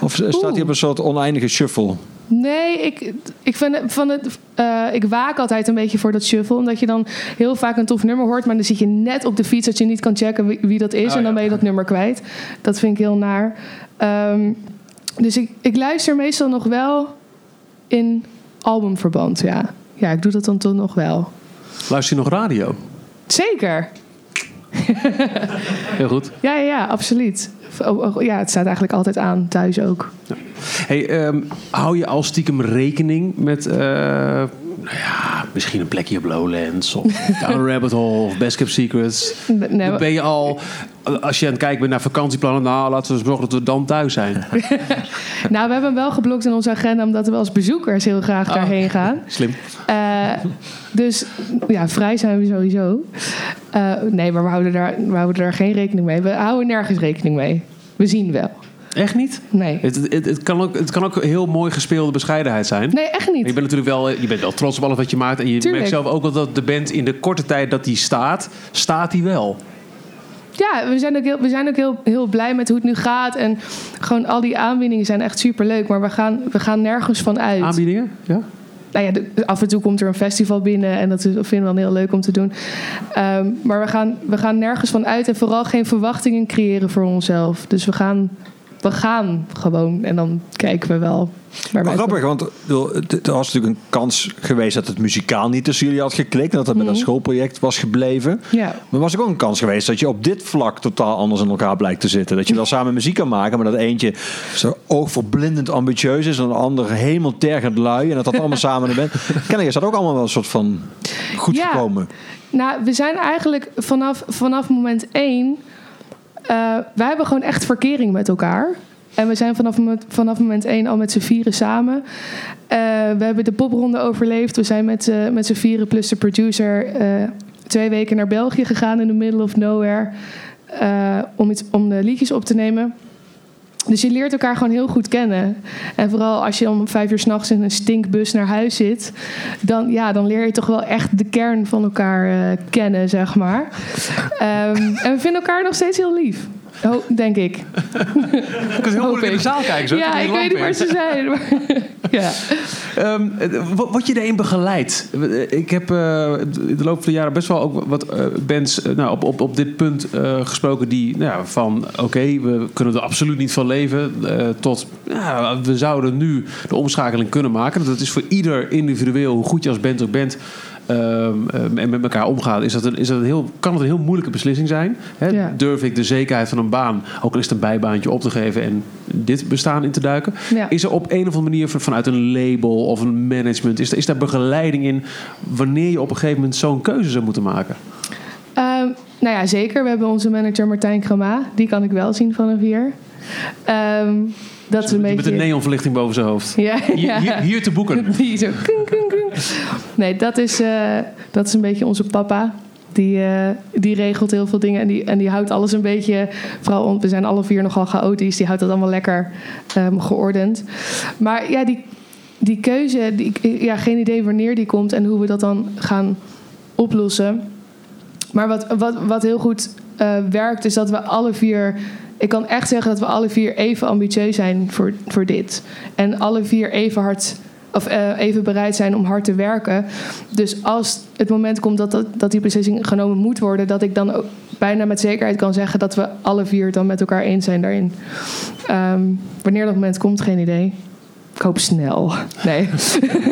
Of staat hij op een soort oneindige shuffle? Nee, ik, ik, vind van het, eh, ik waak altijd een beetje voor dat shuffle. Omdat je dan heel vaak een tof nummer hoort. Maar dan zit je net op de fiets dat je niet kan checken wie, wie dat is. Oh, en dan ja. ben je dat nummer kwijt. Dat vind ik heel naar. Ehm, dus ik, ik luister meestal nog wel in albumverband, ja. Ja, ik doe dat dan toch nog wel. Luister je nog radio? Zeker. Heel goed. Ja, ja, ja absoluut. Oh, oh, Ja, het staat eigenlijk altijd aan, thuis ook. Hey, ehm, hou je al stiekem rekening met, eh, nou ja, misschien een plekje op Lowlands of *laughs* Down Rabbit Hole of Best Kept Secrets? Nee, ben je al, als je aan het kijken bent naar vakantieplannen, nou laten we zorgen dat we dan thuis zijn. *laughs* Nou, we hebben hem wel geblokt in onze agenda... omdat we als bezoekers heel graag Oh. daarheen gaan. Slim. Eh, dus ja, vrij zijn we sowieso. Eh, nee, maar we houden, daar, we houden daar geen rekening mee. We houden nergens rekening mee. We zien wel. Echt niet? Nee. Het, het, het, kan ook, het kan ook heel mooi gespeelde bescheidenheid zijn. Nee, echt Je niet. bent natuurlijk wel, je bent wel trots op alles wat je maakt. En je Tuurlijk. merkt zelf ook wel dat de band in de korte tijd dat die staat, staat die wel. Ja, we zijn ook, heel, we zijn ook heel, heel blij met hoe het nu gaat. En gewoon al die aanbiedingen zijn echt superleuk. Maar we gaan, we gaan nergens van uit. Aanbiedingen? Ja? nou ja, af en toe komt er een festival binnen en dat vinden we dan heel leuk om te doen. Ehm, maar we gaan, we gaan nergens van uit en vooral geen verwachtingen creëren voor onszelf. Dus we gaan, we gaan gewoon en dan kijken we wel. Maar grappig, want er was natuurlijk een kans geweest dat het muzikaal niet tussen jullie had geklikt. En dat het met een schoolproject was gebleven. Ja. Maar was ook een kans geweest dat je op dit vlak totaal anders in elkaar blijkt te zitten. Dat je wel samen muziek kan maken, maar dat eentje zo oogverblindend ambitieus is. En een ander hemeltergend lui. En dat dat allemaal *laughs* samen in bent. Kennelijk is dat ook allemaal wel een soort van goed Ja. gekomen. Nou, we zijn eigenlijk vanaf, vanaf moment één. Eh wij hebben gewoon echt verkering met elkaar. En we zijn vanaf, vanaf moment één al met z'n vieren samen. Eh, we hebben de popronde overleefd. We zijn met, eh, met z'n vieren plus de producer twee weken naar België gegaan in the middle of nowhere. om, iets, om de liedjes op te nemen. Dus je leert elkaar gewoon heel goed kennen. En vooral als je om vijf uur s'nachts in een stinkbus naar huis zit, dan, ja, dan leer je toch wel echt de kern van elkaar eh, kennen, zeg maar. Ehm, en we vinden elkaar nog steeds heel lief. Oh, denk ik. *laughs* Ik kan heel moeilijk in de zaal kijken. Zo, ja, ik weet niet waar ze zijn. maar- *laughs* ja. Ehm, eh, wat, wat je erin begeleidt. Ik heb eh, in de loop van de jaren best wel ook wat eh, bands eh, nou, op, op, op dit punt eh, gesproken die nou, ja, van oké, we kunnen er absoluut niet van leven. eh, tot ja, we zouden nu de omschakeling kunnen maken. Dat is voor ieder individueel, hoe goed je als band ook bent. Ehm, eh, en met elkaar omgaat, is dat een, is dat een heel, kan het een heel moeilijke beslissing zijn. Hè? Ja. Durf ik de zekerheid van een baan, ook al is het een bijbaantje, op te geven en dit bestaan in te duiken? Ja. Is er op een of andere manier van- vanuit een label of een management, is, is daar begeleiding in wanneer je op een gegeven moment zo'n keuze zou moeten maken? Ehm, nou ja, zeker. We hebben onze manager Martijn Krama. Die kan ik wel zien van een vier. Ehm, dat is een Met beetje... een neonverlichting boven zijn hoofd. Ja, Hier, ja. hier, hier te boeken. *laughs* Die zo. kung, kung, kung. Nee, dat is, eh, dat is een beetje onze papa. Die, eh, die regelt heel veel dingen en die, en die houdt alles een beetje. Vooral, we zijn alle vier nogal chaotisch. Die houdt dat allemaal lekker ehm, geordend. Maar ja, die, die keuze, die, ja, geen idee wanneer die komt en hoe we dat dan gaan oplossen. Maar wat, wat, wat heel goed eh, werkt, is dat we alle vier. Ik kan echt zeggen dat we alle vier even ambitieus zijn voor, voor dit. En alle vier even hard. Of eh, even bereid zijn om hard te werken. Dus als het moment komt dat, dat, die beslissing genomen moet worden, dat ik dan ook bijna met zekerheid kan zeggen dat we alle vier het dan met elkaar eens zijn daarin. Ehm, wanneer dat moment komt, geen idee. Ik hoop snel. Nee.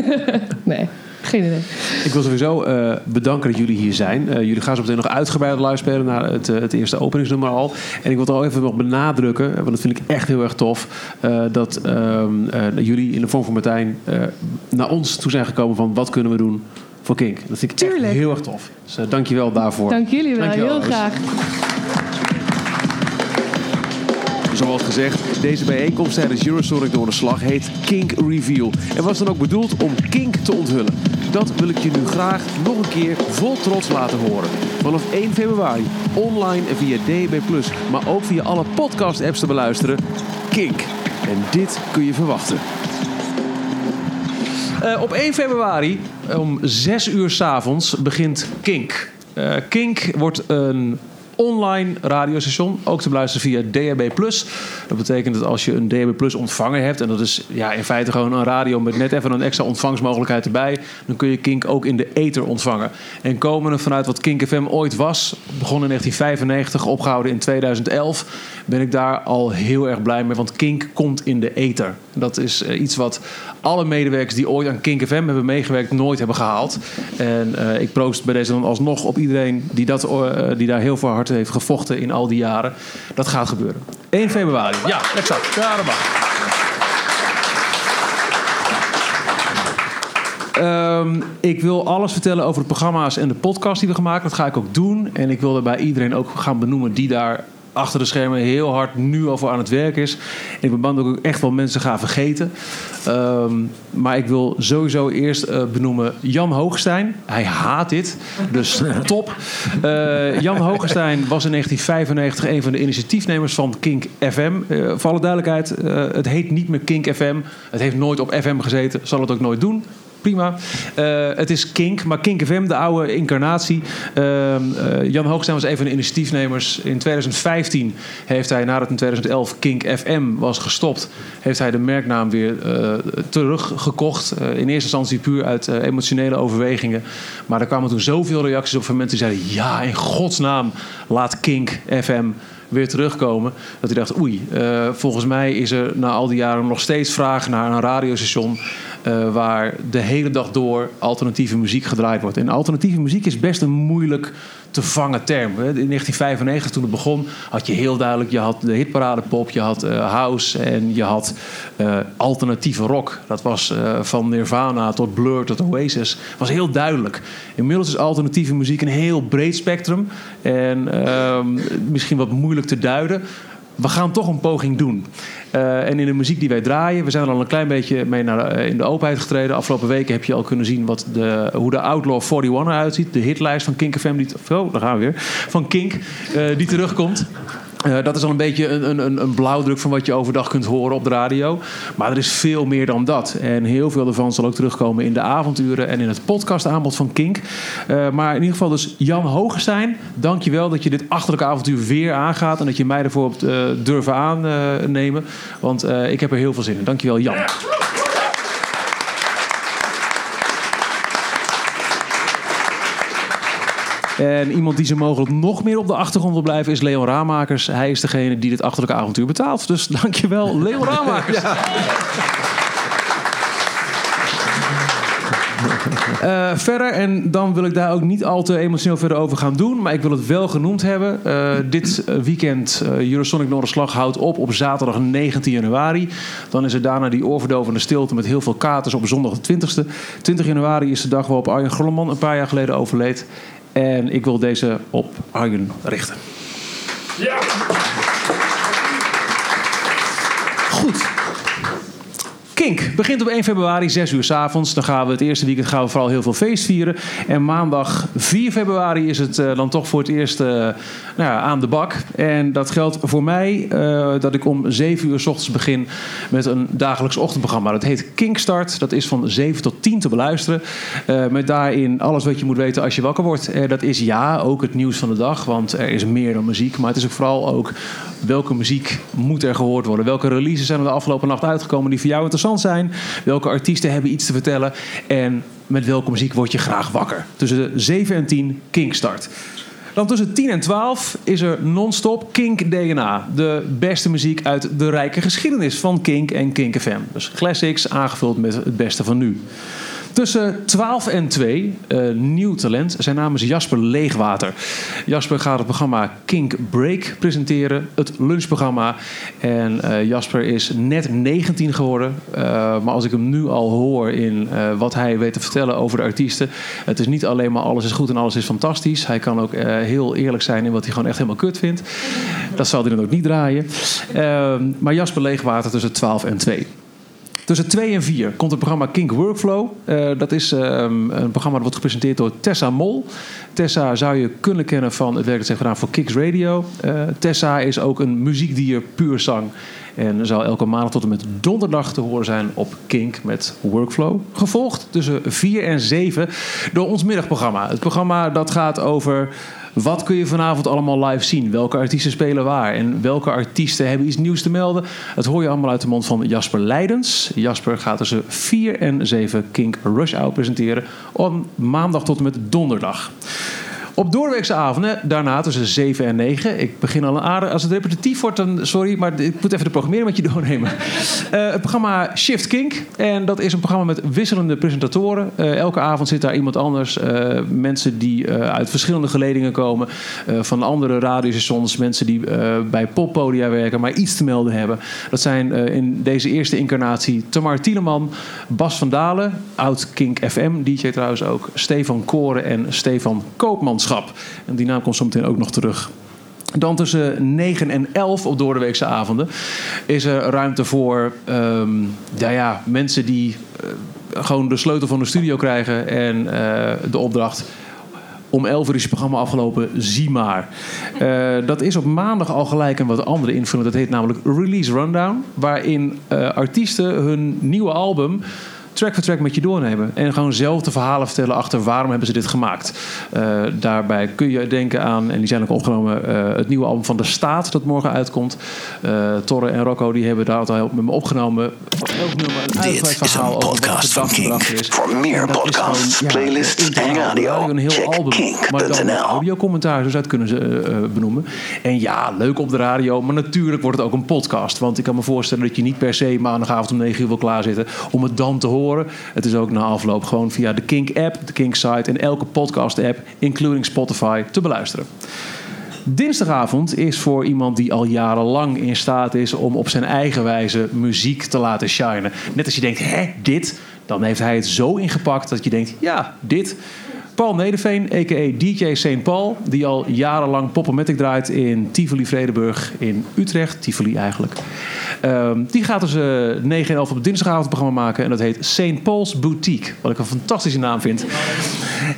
*laughs* nee, geen idee. Ik wil sowieso eh, bedanken dat jullie hier zijn. Eh, jullie gaan zo meteen nog uitgebreid live spelen naar het, eh, het eerste openingsnummer al. En ik wil toch even nog benadrukken, want dat vind ik echt heel erg tof, eh, dat ehm, eh, dat jullie in de vorm van Martijn naar ons toe zijn gekomen van wat kunnen we doen voor Kink. Dat vind ik echt heel erg tof. Dus eh, dank je wel daarvoor. Dank jullie wel, Dankjewel, heel graag. Zoals gezegd, deze bijeenkomst tijdens Eurosonic door de slag heet Kink Reveal. En was dan ook bedoeld om Kink te onthullen. Dat wil ik je nu graag nog een keer vol trots laten horen. Vanaf 1 februari online via DB+, maar ook via alle podcast-apps te beluisteren. Kink. En dit kun je verwachten. Eh, op 1 februari om 6 uur 's avonds begint Kink. Eh, Kink wordt een online radiostation, ook te beluisteren via DAB+. Dat betekent dat als je een DAB+ ontvanger hebt... en dat is ja, in feite gewoon een radio met net even een extra ontvangstmogelijkheid erbij... dan kun je Kink ook in de ether ontvangen. En komende vanuit wat Kink FM ooit was... begon in 1995, opgehouden in 2011... ben ik daar al heel erg blij mee, want Kink komt in de ether. Dat is eh, iets wat alle medewerkers die ooit aan Kink FM hebben meegewerkt... nooit hebben gehaald. En eh, ik proost bij deze dan alsnog op iedereen die, dat, eh, die daar heel veel hard heeft gevochten in al die jaren. Dat gaat gebeuren. 1 februari. Ja, exact. Ja, dat mag. Ehm, ik wil alles vertellen over de programma's en de podcast die we gemaakt. Dat ga ik ook doen. En ik wil daarbij iedereen ook gaan benoemen die daar achter de schermen heel hard nu over aan het werk is. En ik ben bang dat ik ook echt wel mensen ga vergeten. Ehm, maar ik wil sowieso eerst eh, benoemen Jan Hoogstein. Hij haat dit, dus *laughs* top. Eh, Jan Hoogstein was in 1995 een van de initiatiefnemers van Kink FM. Eh, voor alle duidelijkheid, het heet niet meer Kink FM. Het heeft nooit op FM gezeten, zal het ook nooit doen prima. Eh, het is Kink, maar Kink FM, de oude incarnatie. Ehm, eh, Jan Hoogstein was een van de initiatiefnemers. In 2015 heeft hij, nadat in 2011 Kink FM was gestopt... heeft hij de merknaam weer eh, teruggekocht. In eerste instantie puur uit emotionele overwegingen. Maar er kwamen toen zoveel reacties op van mensen die zeiden... ja, in godsnaam, laat Kink FM weer terugkomen. Dat hij dacht, oei, volgens mij is er na al die jaren nog steeds vraag naar een radiostation... eh, waar de hele dag door alternatieve muziek gedraaid wordt. En alternatieve muziek is best een moeilijk te vangen term. In 1995, toen het begon, had je heel duidelijk... je had de hitparade pop, je had eh, house en je had eh, alternatieve rock. Dat was van Nirvana tot Blur tot Oasis. was heel duidelijk. Inmiddels is alternatieve muziek een heel breed spectrum. En ehm, misschien wat moeilijk te duiden. We gaan toch een poging doen. Eh, en in de muziek die wij draaien, we zijn er al een klein beetje mee naar de- in de openheid getreden. Afgelopen weken heb je al kunnen zien wat de, hoe de Outlaw 41 eruit ziet. De hitlijst van Kink FM, die, oh, daar gaan we weer. Van Kink, eh, die terugkomt. Eh, dat is al een beetje een, een- een, blauwdruk van wat je overdag kunt horen op de radio. Maar er is veel meer dan dat. En heel veel daarvan zal ook terugkomen in de avonturen en in het podcastaanbod van Kink. Eh, maar in ieder geval dus Jan Hogestein, dankjewel dat je dit achterlijke avontuur weer aangaat. En dat je mij ervoor hebt eh, durven aannemen. Want ik heb er heel veel zin in. Dankjewel Jan. En iemand die zo mogelijk nog meer op de achtergrond wil blijven is Leon Raamakers. Hij is degene die dit achterlijke avontuur betaalt. Dus *laughs* dankjewel, Leon Raamakers. Eh, verder, en dan wil ik daar ook niet al te emotioneel verder over gaan doen. Maar ik wil het wel genoemd hebben. Eh, dit weekend, uh, Eurosonic Noorderslag houdt op op zaterdag 19 januari. Dan is er daarna die oorverdovende stilte met heel veel katers op zondag de 20ste. 20 januari is de dag waarop Arjen Grolleman een paar jaar geleden overleed. En ik wil deze op Arjen richten. Ja! Begint op 1 februari, 6 uur s avonds. Dan gaan we het eerste weekend gaan we vooral heel veel feest vieren. En maandag 4 februari is het uh, dan toch voor het eerst uh, nou ja, aan de bak. En dat geldt voor mij uh, dat ik om 7 uur s ochtends begin met een dagelijks ochtendprogramma. Dat heet Kinkstart. Dat is van 7 tot 10 te beluisteren. met daarin alles wat je moet weten als je wakker wordt. dat is ja, ook het nieuws van de dag. Want er is meer dan muziek. Maar het is ook vooral ook welke muziek moet er gehoord worden. Welke releases zijn er de afgelopen nacht uitgekomen die voor jou interessant zijn. Welke artiesten hebben iets te vertellen. En met welke muziek word je graag wakker. Tussen 7 en 10 Kinkstart. Dan tussen 10 en 12 is er non-stop Kink DNA. De beste muziek uit de rijke geschiedenis van Kink en Kink FM. Dus classics aangevuld met het beste van nu. Tussen 12 en 2, uh, eh, nieuw talent. Zijn naam is Jasper Leegwater. Jasper gaat het programma Kink Break presenteren, het lunchprogramma. En uh, Jasper is net 19 geworden. Uh, maar als ik hem nu al hoor in wat hij weet te vertellen over de artiesten. Het is niet alleen maar alles is goed en alles is fantastisch. Hij kan ook heel eerlijk zijn in wat hij gewoon echt helemaal kut vindt. Dat zal hij dan ook niet draaien. maar Jasper Leegwater tussen 12 en 2. Tussen 2 en 4 komt het programma Kink Workflow. Uh, dat is um, een programma dat wordt gepresenteerd door Tessa Mol. Tessa zou je kunnen kennen van het werk dat ze heeft gedaan voor Kicks Radio. Uh, Tessa is ook een muziekdier puur zang. En zal elke maandag tot en met donderdag te horen zijn op Kink met Workflow. Gevolgd tussen 4 en 7 door ons middagprogramma. Het programma dat gaat over wat kun je vanavond allemaal live zien? Welke artiesten spelen waar? En welke artiesten hebben iets nieuws te melden? Dat hoor je allemaal uit de mond van Jasper Leidens. Jasper gaat tussen 4 en 7 Kink Rush Hour presenteren. Op maandag tot en met donderdag. Op doorweekse avonden, daarna tussen 7 en 9. Ik begin al een aardig. Als het repetitief wordt, dan sorry, maar ik moet even de programmering met je doornemen. Uh, *laughs* het programma Shift Kink. En dat is een programma met wisselende presentatoren. Uh, elke avond zit daar iemand anders. Uh, mensen die uit verschillende geledingen komen. van andere radiostations. Mensen die bij poppodia werken, maar iets te melden hebben. Dat zijn in deze eerste incarnatie Tamar Tieleman, Bas van Dalen, oud Kink FM, DJ trouwens ook. Stefan Koren en Stefan Koopmans. En die naam komt zo meteen ook nog terug. Dan tussen 9 en 11 op doordeweekse avonden is er ruimte voor um, ja, ja, mensen die uh, gewoon de sleutel van de studio krijgen en uh, de opdracht. Om 11 uur is het programma afgelopen, zie maar. Uh, dat is op maandag al gelijk een wat andere invulling. Dat heet namelijk Release Rundown. Waarin artiesten hun nieuwe album track voor track met je doornemen. En gewoon zelf de verhalen vertellen achter waarom hebben ze dit gemaakt. Uh, daarbij kun je denken aan, en die zijn ook opgenomen, uh, het nieuwe album van De Staat dat morgen uitkomt. Uh, Torre en Rocco die hebben daar al met me opgenomen. Elk nummer een Dit is een podcast van Kink. Voor meer podcasts, ja, playlists en radio, een heel check album. Kink. Maar dan audiocommentaar, zo zou het kunnen ze benoemen. En ja, leuk op de radio, maar natuurlijk wordt het ook een podcast. Want ik kan me voorstellen dat je niet per se maandagavond om 9 uur wil klaarzitten om het dan te horen het is ook na afloop gewoon via de Kink-app, de Kink-site en elke podcast-app, including Spotify, te beluisteren. Dinsdagavond is voor iemand die al jarenlang in staat is om op zijn eigen wijze muziek te laten shinen. Net als je denkt, hè, dit? Dan heeft hij het zo ingepakt dat je denkt, ja, dit. Paul Nederveen, a.k.a. DJ St. Paul, die al jarenlang Poppomatic draait in Tivoli Vredenburg in Utrecht. Tivoli eigenlijk. Um, die gaat dus uh, 9 en 11 op dinsdagavond programma maken. En dat heet St. Paul's Boutique. Wat ik een fantastische naam vind.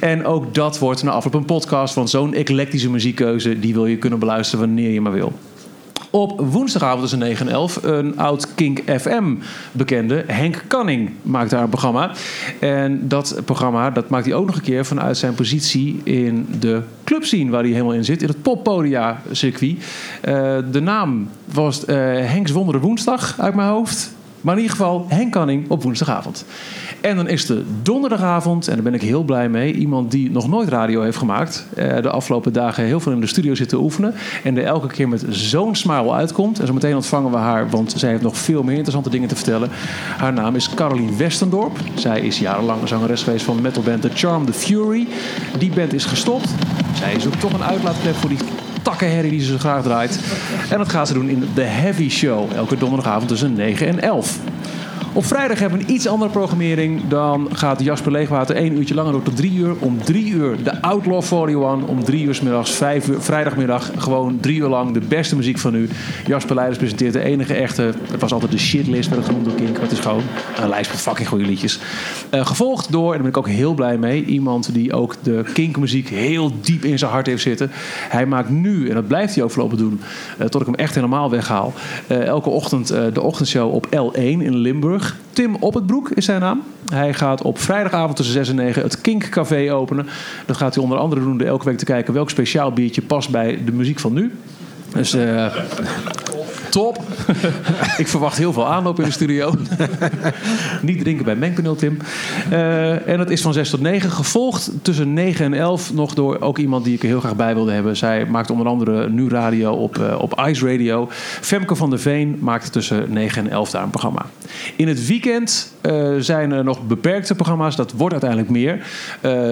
En ook dat wordt na afloop een podcast. Want zo'n eclectische muziekkeuze... die wil je kunnen beluisteren wanneer je maar wil. Op woensdagavond tussen 9 en 11 een oud Kink FM bekende, Henk Canning, maakt daar een programma. En dat programma dat maakt hij ook nog een keer vanuit zijn positie in de clubscene waar hij helemaal in zit, in het poppodia circuit. Uh, de naam was uh, Henks Wondere Woensdag uit mijn hoofd. Maar in ieder geval Henk Canning op woensdagavond. En dan is de donderdagavond, en daar ben ik heel blij mee, iemand die nog nooit radio heeft gemaakt. Uh, de afgelopen dagen heel veel in de studio zitten oefenen. En er elke keer met zo'n smile uitkomt. En zo meteen ontvangen we haar, want zij heeft nog veel meer interessante dingen te vertellen. Haar naam is Caroline Westendorp. Zij is jarenlang zangeres geweest van metalband The Charm, The Fury. Die band is gestopt. Zij zoekt toch een uitlaatklep voor die takkenherrie die ze graag draait. En dat gaat ze doen in The Heavy Show. Elke donderdagavond tussen 9 en 11. Op vrijdag hebben we een iets andere programmering. Dan gaat Jasper Leegwater één uurtje langer door tot drie uur. Om drie uur de Outlaw 41. Om drie uur s middags, vijf vrijdagmiddag. Gewoon drie uur lang de beste muziek van nu. Jasper Leiders presenteert de enige echte... Het was altijd de shitlist, werd het genoemd door Kink. Maar het is gewoon een lijst met fucking goede liedjes. Uh, gevolgd door, en daar ben ik ook heel blij mee... iemand die ook de Kink-muziek heel diep in zijn hart heeft zitten. Hij maakt nu, en dat blijft hij ook voorlopig doen... Uh, tot ik hem echt helemaal weghaal... Uh, elke ochtend de ochtendshow op L1 in Limburg. Tim Op het Broek is zijn naam. Hij gaat op vrijdagavond tussen 6 en 9 het Kink Café openen. Dat gaat hij onder andere doen door elke week te kijken welk speciaal biertje past bij de muziek van nu. Dus uh, top. ik verwacht heel veel aanloop in de studio. *laughs* Niet drinken bij Mengpaneel, Tim. Uh, en het is van 6 tot 9. Gevolgd tussen 9 en 11 nog door ook iemand die ik er heel graag bij wilde hebben. Zij maakt onder andere nu radio op, uh, op Ice Radio. Femke van der Veen maakt tussen 9 en 11 daar een programma. In het weekend uh, zijn er nog beperkte programma's. Dat wordt uiteindelijk meer.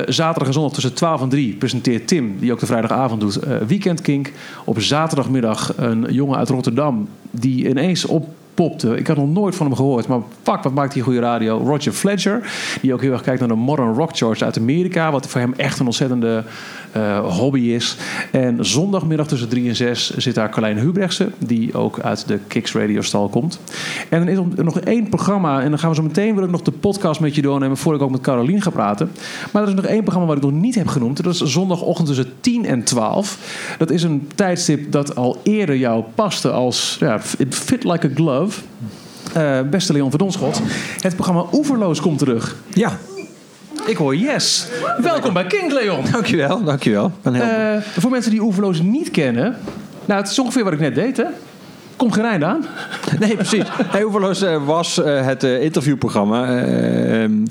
zaterdag en zondag tussen 12 en 3 presenteert Tim, die ook de vrijdagavond doet, Weekend Kink. Op zaterdagmiddag een jongen uit Rotterdam die ineens oppopte. Ik had nog nooit van hem gehoord, maar fuck, wat maakt hij goede radio? Roger Fletcher, die ook heel erg kijkt naar de modern rock charts uit Amerika, wat voor hem echt een ontzettende uh, hobby is. En zondagmiddag tussen 3 en 6 zit daar Carlijn Hubrechtse, die ook uit de Kicks Radio stal komt. En dan is er nog één programma, en dan gaan we zo meteen wil ik nog de podcast met je doornemen voordat ik ook met Carolien ga praten. Maar er is nog één programma wat ik nog niet heb genoemd. Dat is zondagochtend tussen 10 en 12. Dat is een tijdstip dat al eerder jou paste als ja, fit like a glove. Uh, beste Leon Verdonschot. Het programma Oeverloos komt terug. Ja. Ik hoor yes. Welkom bij King Leon. Dankjewel, dankjewel. Ben heel... Uh, voor mensen die Oeverloos niet kennen. Nou, het is ongeveer wat ik net deed, hè? Komt geen einde aan. *laughs* Nee, precies. Hey, Oeverloos uh, was uh, het uh, interviewprogramma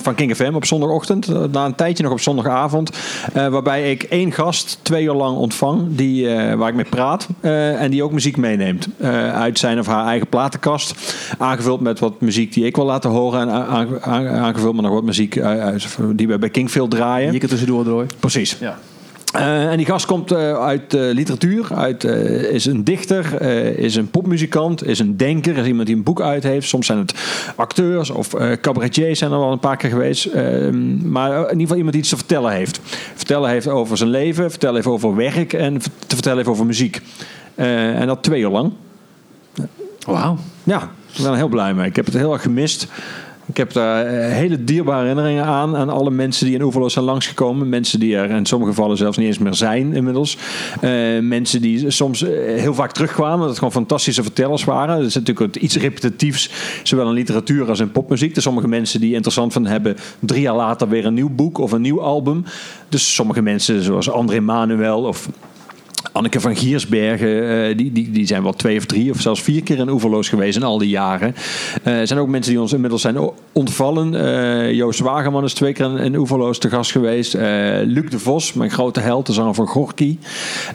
van King FM op zondagochtend. Na een tijdje nog op zondagavond. waarbij ik één gast twee uur lang ontvang. Die, waar ik mee praat. en die ook muziek meeneemt. uit zijn of haar eigen platenkast. Aangevuld met wat muziek die ik wil laten horen. En aangevuld met nog wat muziek die we bij King veel draaien. Je kan tussendoor draaien. Precies. Ja. Uh, en die gast komt uh, uit uh, literatuur, uit, is een dichter, is een popmuzikant, is een denker, is iemand die een boek uit heeft. Soms zijn het acteurs of cabaretiers zijn er al een paar keer geweest. Ehm, maar in ieder geval iemand die iets te vertellen heeft. Vertellen heeft over zijn leven, vertellen heeft over werk en te vertellen heeft over muziek. en dat twee uur lang. Wauw. Ja, ik ben er heel blij mee. Ik heb het heel erg gemist. Ik heb daar eh, hele dierbare herinneringen aan. Aan alle mensen die in Oeverloos zijn langsgekomen. Mensen die er in sommige gevallen zelfs niet eens meer zijn inmiddels. Uh, mensen die soms eh, heel vaak terugkwamen. Dat het gewoon fantastische vertellers waren. Dat is natuurlijk iets repetitiefs. Zowel in literatuur als in popmuziek. Er sommige mensen die interessant van hebben. Drie jaar later weer een nieuw boek of een nieuw album. Dus sommige mensen zoals André Manuel of Anneke van Giersbergen, uh, die, die, die zijn wel twee of drie of zelfs vier keer in Oeverloos geweest in al die jaren. Uh, er zijn ook mensen die ons inmiddels zijn ontvallen. Uh, Joost Wageman is twee keer in, Oeverloos te gast geweest. Luc de Vos, mijn grote held, de zanger van Gorky.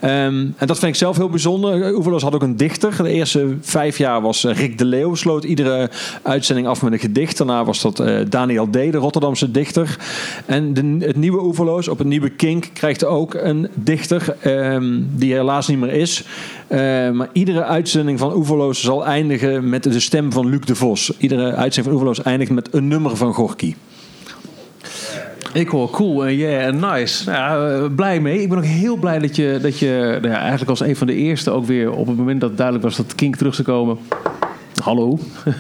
Um, en dat vind ik zelf heel bijzonder. Oeverloos had ook een dichter. De eerste vijf jaar was Rick de Leeuw. Sloot iedere uitzending af met een gedicht. Daarna was dat Daniel D., de Rotterdamse dichter. En de, het nieuwe Oeverloos op het nieuwe Kink krijgt ook een dichter. Um, die helaas niet meer is. Uh, maar iedere uitzending van Oeverloos zal eindigen met de stem van Luc de Vos. Iedere uitzending van Oeverloos eindigt met een nummer van Gorky. Ik hoor cool en yeah nice. Nou, blij mee. Ik ben ook heel blij dat je, dat je nou eigenlijk als een van de eerste ook weer op het moment dat duidelijk was dat Kink terug zou komen Hallo.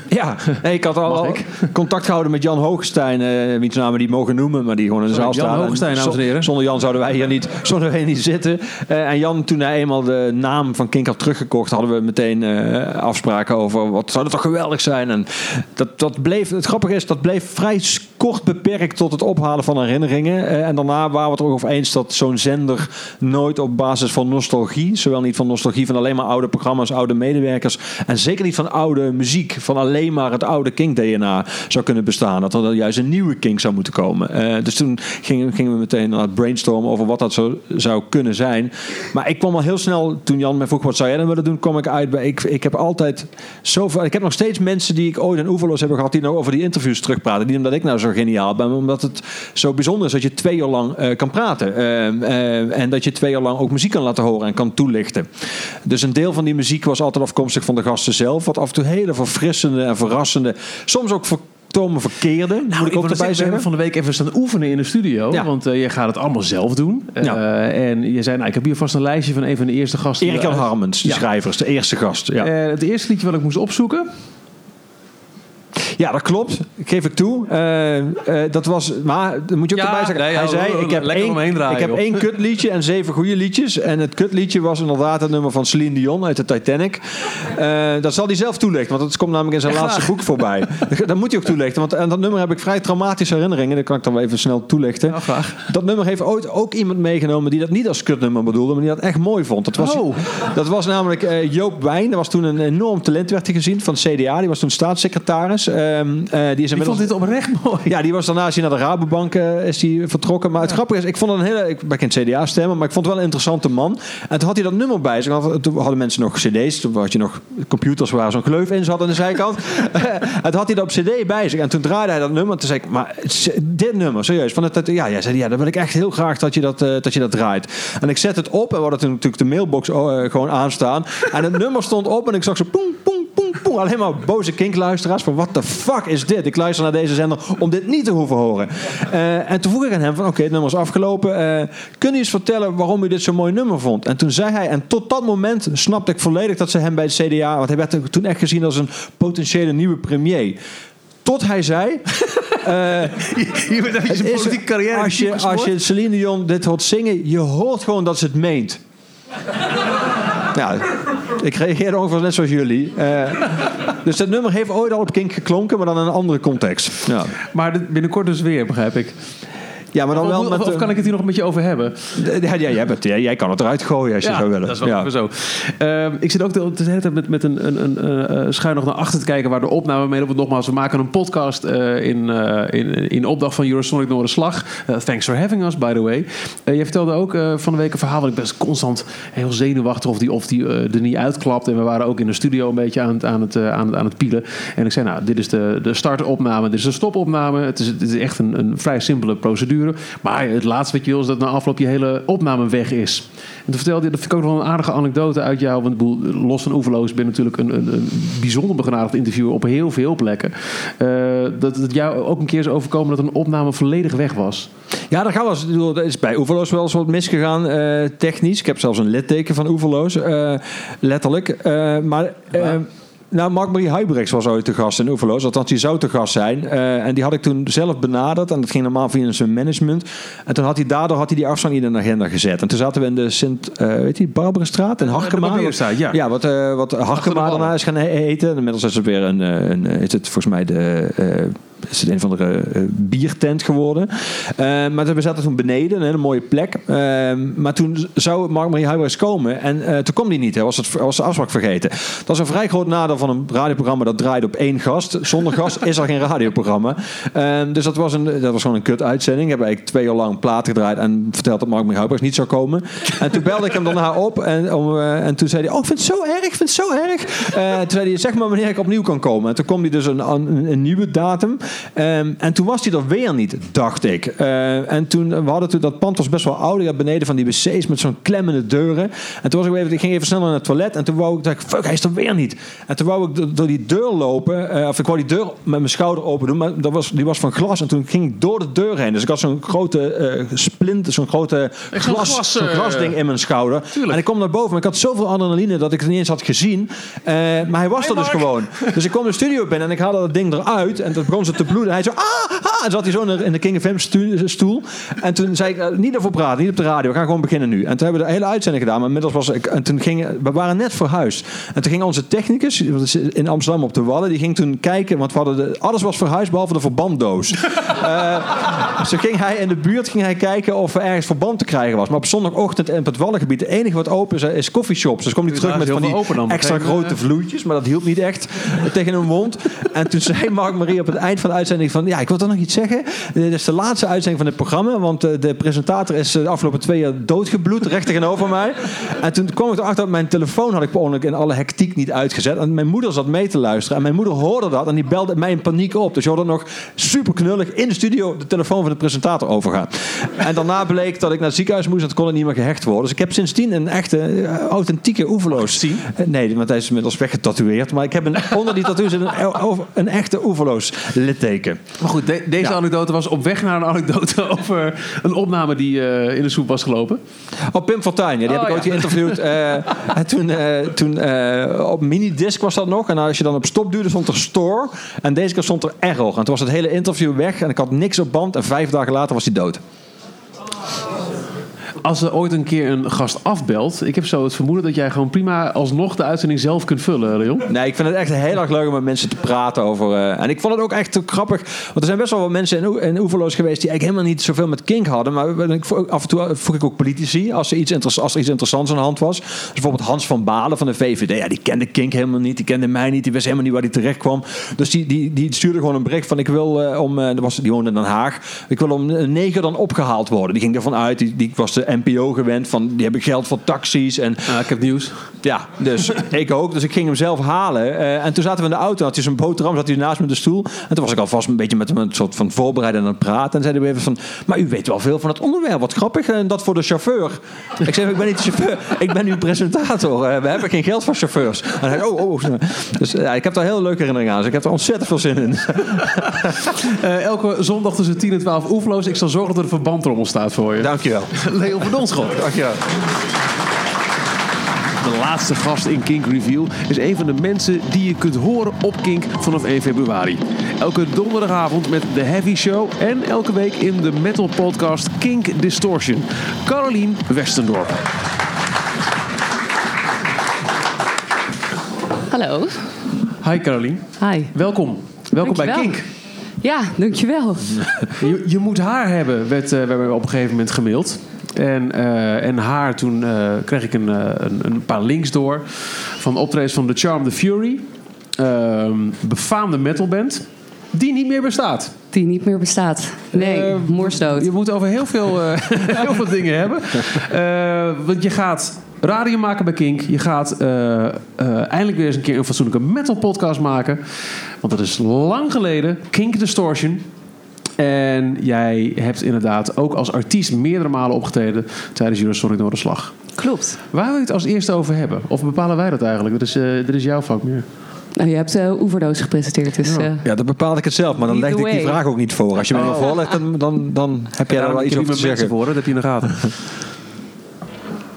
Ja, nee, ik had al, ik? contact gehouden met Jan Hoogstein, uh, wiens namen die mogen noemen, maar die gewoon in de zaal staan. Jan Hoogstein, dames en heren. Zonder Jan zouden wij hier niet, *laughs* zouden wij niet zitten. Uh, en Jan, toen hij eenmaal de naam van Kink had teruggekocht, hadden we meteen uh, afspraken over wat zou dat toch geweldig zijn. En dat, dat bleef, het grappige is, dat bleef vrij kort beperkt tot het ophalen van herinneringen. Eh, en daarna waren we het er ook over eens dat zo'n zender nooit op basis van nostalgie, zowel niet van nostalgie van alleen maar oude programma's, oude medewerkers, en zeker niet van oude muziek, van alleen maar het oude Kink-DNA zou kunnen bestaan. Dat er juist een nieuwe Kink zou moeten komen. Uh, dus toen gingen, we meteen naar het brainstormen over wat dat zo, zou kunnen zijn. Maar ik kwam al heel snel, toen Jan me vroeg wat zou jij dan willen doen, kom ik uit bij, ik, ik heb altijd zoveel, ik heb nog steeds mensen die ik ooit in Oeverloos hebben gehad, die nou over die interviews terugpraten. Niet omdat ik nou zo geniaal ben, maar omdat het zo bijzonder is dat je twee jaar lang uh, kan praten. Uh, en dat je twee jaar lang ook muziek kan laten horen en kan toelichten. Dus een deel van die muziek was altijd afkomstig van de gasten zelf. Wat af en toe hele verfrissende en verrassende, soms ook Tomen verkeerde, nou, moet ik, ook erbij zeggen. van de week even staan oefenen in de studio. Ja. Want uh, je gaat het allemaal zelf doen. Ja. Uh, en je zei, nou, ik heb hier vast een lijstje van een van de eerste gasten. Erik Jan Harmens, de schrijvers, de eerste gast. Ja. Uh, het eerste liedje wat ik moest opzoeken... Ja, dat klopt. Geef ik toe. Uh, uh, dat was, maar dan moet je ook ja, erbij zeggen. Nee, hij zei: Ik heb, één, draaien, ik heb één kutliedje en zeven goede liedjes. En het kutliedje was inderdaad het nummer van Celine Dion uit de Titanic. Uh, dat zal hij zelf toelichten, want dat komt namelijk in zijn laatste boek voorbij. *laughs* dat moet hij ook toelichten, want aan dat nummer heb ik vrij traumatische herinneringen. Dat kan ik dan wel even snel toelichten. dat nummer heeft ooit ook iemand meegenomen die dat niet als kutnummer bedoelde, maar die dat echt mooi vond. Dat was, oh. dat was namelijk Joop Wijn. Dat was toen een enorm talent, werd hij gezien van het CDA. Die was toen staatssecretaris. Uh, die is ik vond dit oprecht *laughs* mooi. Ja, die was daarna is hij naar de Rabobank uh, is die vertrokken. Maar het ja. grappige is, ik vond het een hele... Ik ben geen CDA stemmen, maar ik vond het wel een interessante man. En toen had hij dat nummer bij zich. Toen hadden mensen nog cd's. Toen had je nog computers waar zo'n gleuf in zat aan de zijkant. *laughs* en toen had hij dat op cd bij zich. En toen draaide hij dat nummer. En toen zei ik, maar dit nummer, serieus. Van het, ja, jij zei, ja, dan wil ik echt heel graag dat je dat, uh, dat je dat draait. En ik zet het op. En we hadden toen natuurlijk de mailbox gewoon aanstaan. En het *laughs* nummer stond op. En ik zag zo poem, poem, alleen maar boze kinkluisteraars van wat de fuck is dit? Ik luister naar deze zender om dit niet te hoeven horen. Uh, en toen vroeg ik aan hem van oké, het nummer is afgelopen. Uh, kun je eens vertellen waarom u dit zo'n mooi nummer vond? En toen zei hij, en tot dat moment snapte ik volledig dat ze hem bij het CDA, want hij werd toen echt gezien als een potentiële nieuwe premier. Tot hij zei. Uh, *laughs* je bent een politieke carrière. Als je, als je Celine Dion dit hoort zingen, je hoort gewoon dat ze het meent. Ja, ik reageer ongeveer net zoals jullie. Uh, dus dat nummer heeft ooit al op Kink geklonken, maar dan in een andere context. Ja. Maar binnenkort dus weer, begrijp ik. Ja, maar dan wel met, of, kan ik het hier nog met je over hebben? Ja, jij, bent, jij, jij kan het eruit gooien als je zou willen. dat is wel ja. zo. Uh, ik zit ook de, de hele tijd met, met een, een, een uh, schuin nog naar achter te kijken waar de opname mee op. Nogmaals, we maken een podcast uh, in, in, in opdracht van Eurosonic Noorderslag. thanks for having us, by the way. je vertelde ook van de week een verhaal dat ik best constant heel zenuwachtig of die, of die er niet uitklapt. En we waren ook in de studio een beetje aan het, aan het, aan, aan het pielen. En ik zei, nou, dit is de, de startopname, dit is de stopopname. Het is, het is echt een, een vrij simpele procedure. Maar het laatste wat je wil is dat na afloop je hele opname weg is. En toen vertelde je, dat vind ik ook nog een aardige anekdote uit jou. Want los van Oeverloos ben natuurlijk een, een, een bijzonder begenadigd interviewer op heel veel plekken. Uh, dat het jou ook een keer is overkomen dat een opname volledig weg was. Ja, dat, gaat wel, dat is bij Oeverloos wel eens wat misgegaan, uh, technisch. Ik heb zelfs een litteken van Oeverloos, uh, letterlijk. maar... Nou, Mark-Marie Huibrechts was ooit te gast in Oeverloos. Althans, die zou te gast zijn. Uh, en die had ik toen zelf benaderd. En dat ging normaal via zijn management. En toen had hij daardoor had hij die afstand in de agenda gezet. En toen zaten we in de Sint... Uh, weet je, Barbarastraat in Harkema. ja. Ja, wat, uh, wat Harkema daarna is gaan eten. Inmiddels is het weer een... een is het volgens mij de is het een van de uh, biertent geworden. Uh, maar we zaten toen beneden, een hele mooie plek. Maar toen zou Mark-Marie Huibrechts komen. En toen kwam die niet. Hij was, het, was de afspraak vergeten. Dat is een vrij groot nadeel van een radioprogramma dat draait op één gast. Zonder gast is er geen radioprogramma. dus dat was, een, dat was gewoon een kut uitzending. Ik heb eigenlijk twee jaar lang plaat gedraaid en verteld dat Mark-Marie Huibrechts niet zou komen. En toen belde ik hem daarna op. En, om, en toen zei hij, oh ik vind het zo erg, ik vind het zo erg. toen zei hij, zeg maar wanneer ik opnieuw kan komen. En toen kwam hij dus een, een nieuwe datum. Um, en toen was hij er weer niet, dacht ik. Uh, en toen, we hadden toen, dat pand was best wel oud. Je beneden van die wc's met zo'n klemmende deuren. En toen was ik even, ik ging even snel naar het toilet. En toen wou ik, dacht fuck, hij is er weer niet. En toen wou ik door die deur lopen. Uh, of ik wou die deur met mijn schouder open doen. Maar dat was, die was van glas. En toen ging ik door de deur heen. Dus ik had zo'n grote uh, splint, zo'n grote glas, glas, zo'n glasding in mijn schouder. Tuurlijk. En ik kom naar boven. Maar ik had zoveel adrenaline dat ik het niet eens had gezien. maar hij was hey, er dus gewoon. Dus ik kwam de studio binnen en ik haalde dat ding eruit. En toen begon ze te *laughs* te bloeden. Hij zo, ah, ah. En zat hij zo in de King FM stoel. En toen zei ik, niet over praten, niet op de radio. We gaan gewoon beginnen nu. En toen hebben we de hele uitzending gedaan. Maar inmiddels was ik, en toen ging, we waren net voor huis. En toen ging onze technicus in Amsterdam op de Wallen, die ging toen kijken, want we hadden de, alles was verhuisd behalve de verbanddoos. uh, dus toen ging hij in de buurt ging hij kijken of er ergens verband te krijgen was. Maar op zondagochtend in het Wallengebied, het enige wat open is, is coffeeshops. Dus kwam hij terug met van die extra grote vloeitjes, maar dat hielp niet echt tegen een mond. En toen zei Mark Marie op het eind van de uitzending van, ja, ik wil toch nog iets zeggen. Dit is de laatste uitzending van het programma, want eh, de presentator is de afgelopen twee jaar doodgebloed, recht tegenover mij. En toen kwam ik erachter dat mijn telefoon had ik per ongeluk in alle hectiek niet uitgezet. En mijn moeder zat mee te luisteren. En mijn moeder hoorde dat en die belde mij in paniek op. Dus je hoorde nog super knullig in de studio de telefoon van de presentator overgaan. En daarna bleek dat ik naar het ziekenhuis moest en het kon het niet meer gehecht worden. Dus ik heb sindsdien een echte, authentieke oeverloos. Nee, want hij is inmiddels weggetatoeëerd. Maar ik heb een, onder die tattoo zit een, een echte oeverloos Maar goed, deze anekdote was op weg naar een anekdote *laughs* over een opname die uh, in de soep was gelopen. Oh, Pim Fortuyn. Ja, die heb ik oh, ooit geïnterviewd. *laughs* en toen, toen op minidisc was dat nog. En als je dan op stop duwde, stond er store. En deze keer stond er error. En toen was het hele interview weg. En ik had niks op band. En vijf dagen later was hij dood als er ooit een keer een gast afbelt, ik heb zo het vermoeden dat jij gewoon prima alsnog de uitzending zelf kunt vullen, Leon. Nee, ik vind het echt heel erg leuk om met mensen te praten over. Uh, en ik vond het ook echt grappig, want er zijn best wel wat mensen in, in Oeverloos geweest die eigenlijk helemaal niet zoveel met kink hadden. Maar af en toe vroeg ik ook politici als er, iets als er iets interessants aan de hand was. Dus bijvoorbeeld Hans van Balen van de VVD, ja, die kende kink helemaal niet, die kende mij niet, die wist helemaal niet waar hij terecht kwam. Dus die, die, stuurde gewoon een bericht van: ik wil uh, om, uh, die woonde in Den Haag, ik wil om negen dan opgehaald worden. Die ging ervan uit, die, die was de NPO gewend van die hebben geld voor taxis. En, ah, ik heb nieuws. Ja, dus *laughs* ik ook. Dus ik ging hem zelf halen. Uh, en toen zaten we in de auto, had hij zijn boterham, zat hij naast me de stoel. En toen was ik alvast een beetje met hem een soort van voorbereiden aan het praten. En zeiden we even van, maar u weet wel veel van het onderwerp. Wat grappig. En dat voor de chauffeur. Ik zei, ik ben niet de chauffeur, ik ben uw presentator. Uh, we hebben geen geld voor chauffeurs. En hij oh, oh. Dus ja, ik heb daar heel leuke herinneringen aan. Dus ik heb er ontzettend veel zin in. *laughs* elke zondag tussen 10 en 12 oefenloos. Ik zal zorgen dat er een verbandrommel staat voor je. Dankjewel. *laughs* Leon van Donschot. Dankjewel. De laatste gast in Kink Reveal is een van de mensen die je kunt horen op Kink vanaf 1 februari. Elke donderdagavond met de Heavy Show en elke week in de metal podcast Kink Distortion. Carolien Westendorp. Hallo. Hi Carolien. Hi. Welkom. Welkom bij Kink. Ja, dankjewel. *laughs* je, je moet haar hebben, werd, uh, we op een gegeven moment gemaild. En, uh, en haar, toen uh, kreeg ik een, een, een, paar links door van optredens van The Charm the Fury. Uh, befaamde metalband. Die niet meer bestaat. Die niet meer bestaat. Nee, morsdood. Je moet over heel veel, *laughs* heel veel dingen hebben. want je gaat radio maken bij Kink. Je gaat eindelijk weer eens een keer een fatsoenlijke metal podcast maken. Want dat is lang geleden. Kink Distortion. En jij hebt inderdaad ook als artiest meerdere malen opgetreden tijdens Eurosonic Noorderslag. Klopt. Waar wil je het als eerste over hebben? Of bepalen wij dat eigenlijk? Dat is, uh, dat is jouw vak meer. Nou, je hebt uh, Oeverdoos gepresenteerd. Dus, ja. Uh, ja, dan bepaal ik het zelf. Maar dan leg ik die vraag ook niet voor. Als je me oh. voorlegt, dan, dan, dan heb jij er wel iets over te zeggen. Voor, dat heb je in de gaten. *laughs*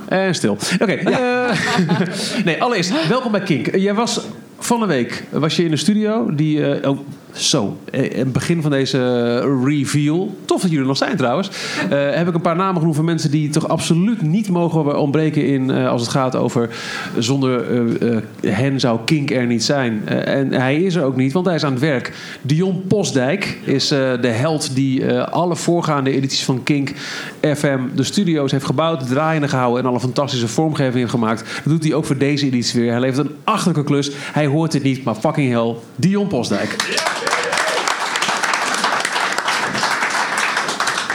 en stil. Oké. Okay, *laughs* ja. *laughs* nee, allereerst, welkom bij Kink. Jij was van de week was je in de studio. Die, oh, zo, in eh, het begin van deze reveal, tof dat jullie er nog zijn trouwens, uh, *laughs* heb ik een paar namen genoemd van mensen die toch absoluut niet mogen ontbreken in uh, als het gaat over zonder uh, hen zou Kink er niet zijn. en hij is er ook niet, want hij is aan het werk. Dion Postdijk is de held die alle voorgaande edities van Kink FM de studio's heeft gebouwd, draaiende gehouden en alle fantastische vormgeving heeft gemaakt. Dat doet hij ook voor deze editie weer. Hij levert een achterlijke klus. Hij hoort het niet, maar fucking hell, Dion Postdijk.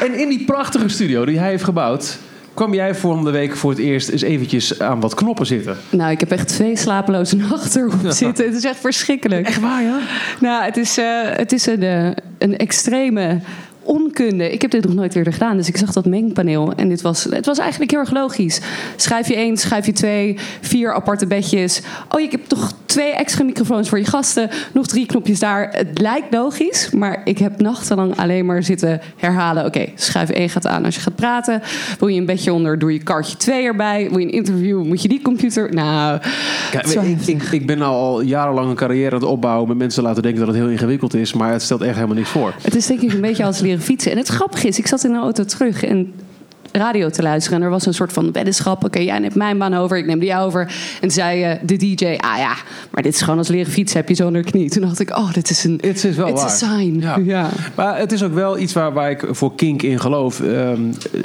En in die prachtige studio die hij heeft gebouwd, kwam jij volgende week voor het eerst eens eventjes aan wat knoppen zitten? Nou, ik heb echt twee slapeloze *laughs* nachten op zitten. Het is echt verschrikkelijk. Echt waar, ja? Nou, het is, uh, het is een, uh, een extreme Ik heb dit nog nooit eerder gedaan, dus ik zag dat mengpaneel. En dit was, het was eigenlijk heel erg logisch. Schrijf je één, schrijf je twee, vier aparte bedjes. Oh, je hebt toch twee extra microfoons voor je gasten. Nog drie knopjes daar. Het lijkt logisch, maar ik heb nachtenlang alleen maar zitten herhalen. Oké, schuif één gaat aan als je gaat praten. Wil je een bedje onder, doe je kaartje twee erbij. Wil je een interview, moet je die computer... Nou, Kijk, ik, ik, ik, ben al jarenlang een carrière aan het opbouwen... met mensen laten denken dat het heel ingewikkeld is... maar het stelt echt helemaal niks voor. Het is denk ik een beetje als leren fietsen. En het grappige is, ik zat in de auto terug en radio te luisteren. En er was een soort van weddenschap. Oké, jij neemt mijn baan over, ik neem die over. En zei uh, de DJ, ah ja, maar dit is gewoon als leren fietsen heb je zo onder de knie. Toen dacht ik, oh, dit is een het is wel it's waar. a sign. Ja. *laughs* Ja. Maar het is ook wel iets waar, waar ik voor kink in geloof. Ehm,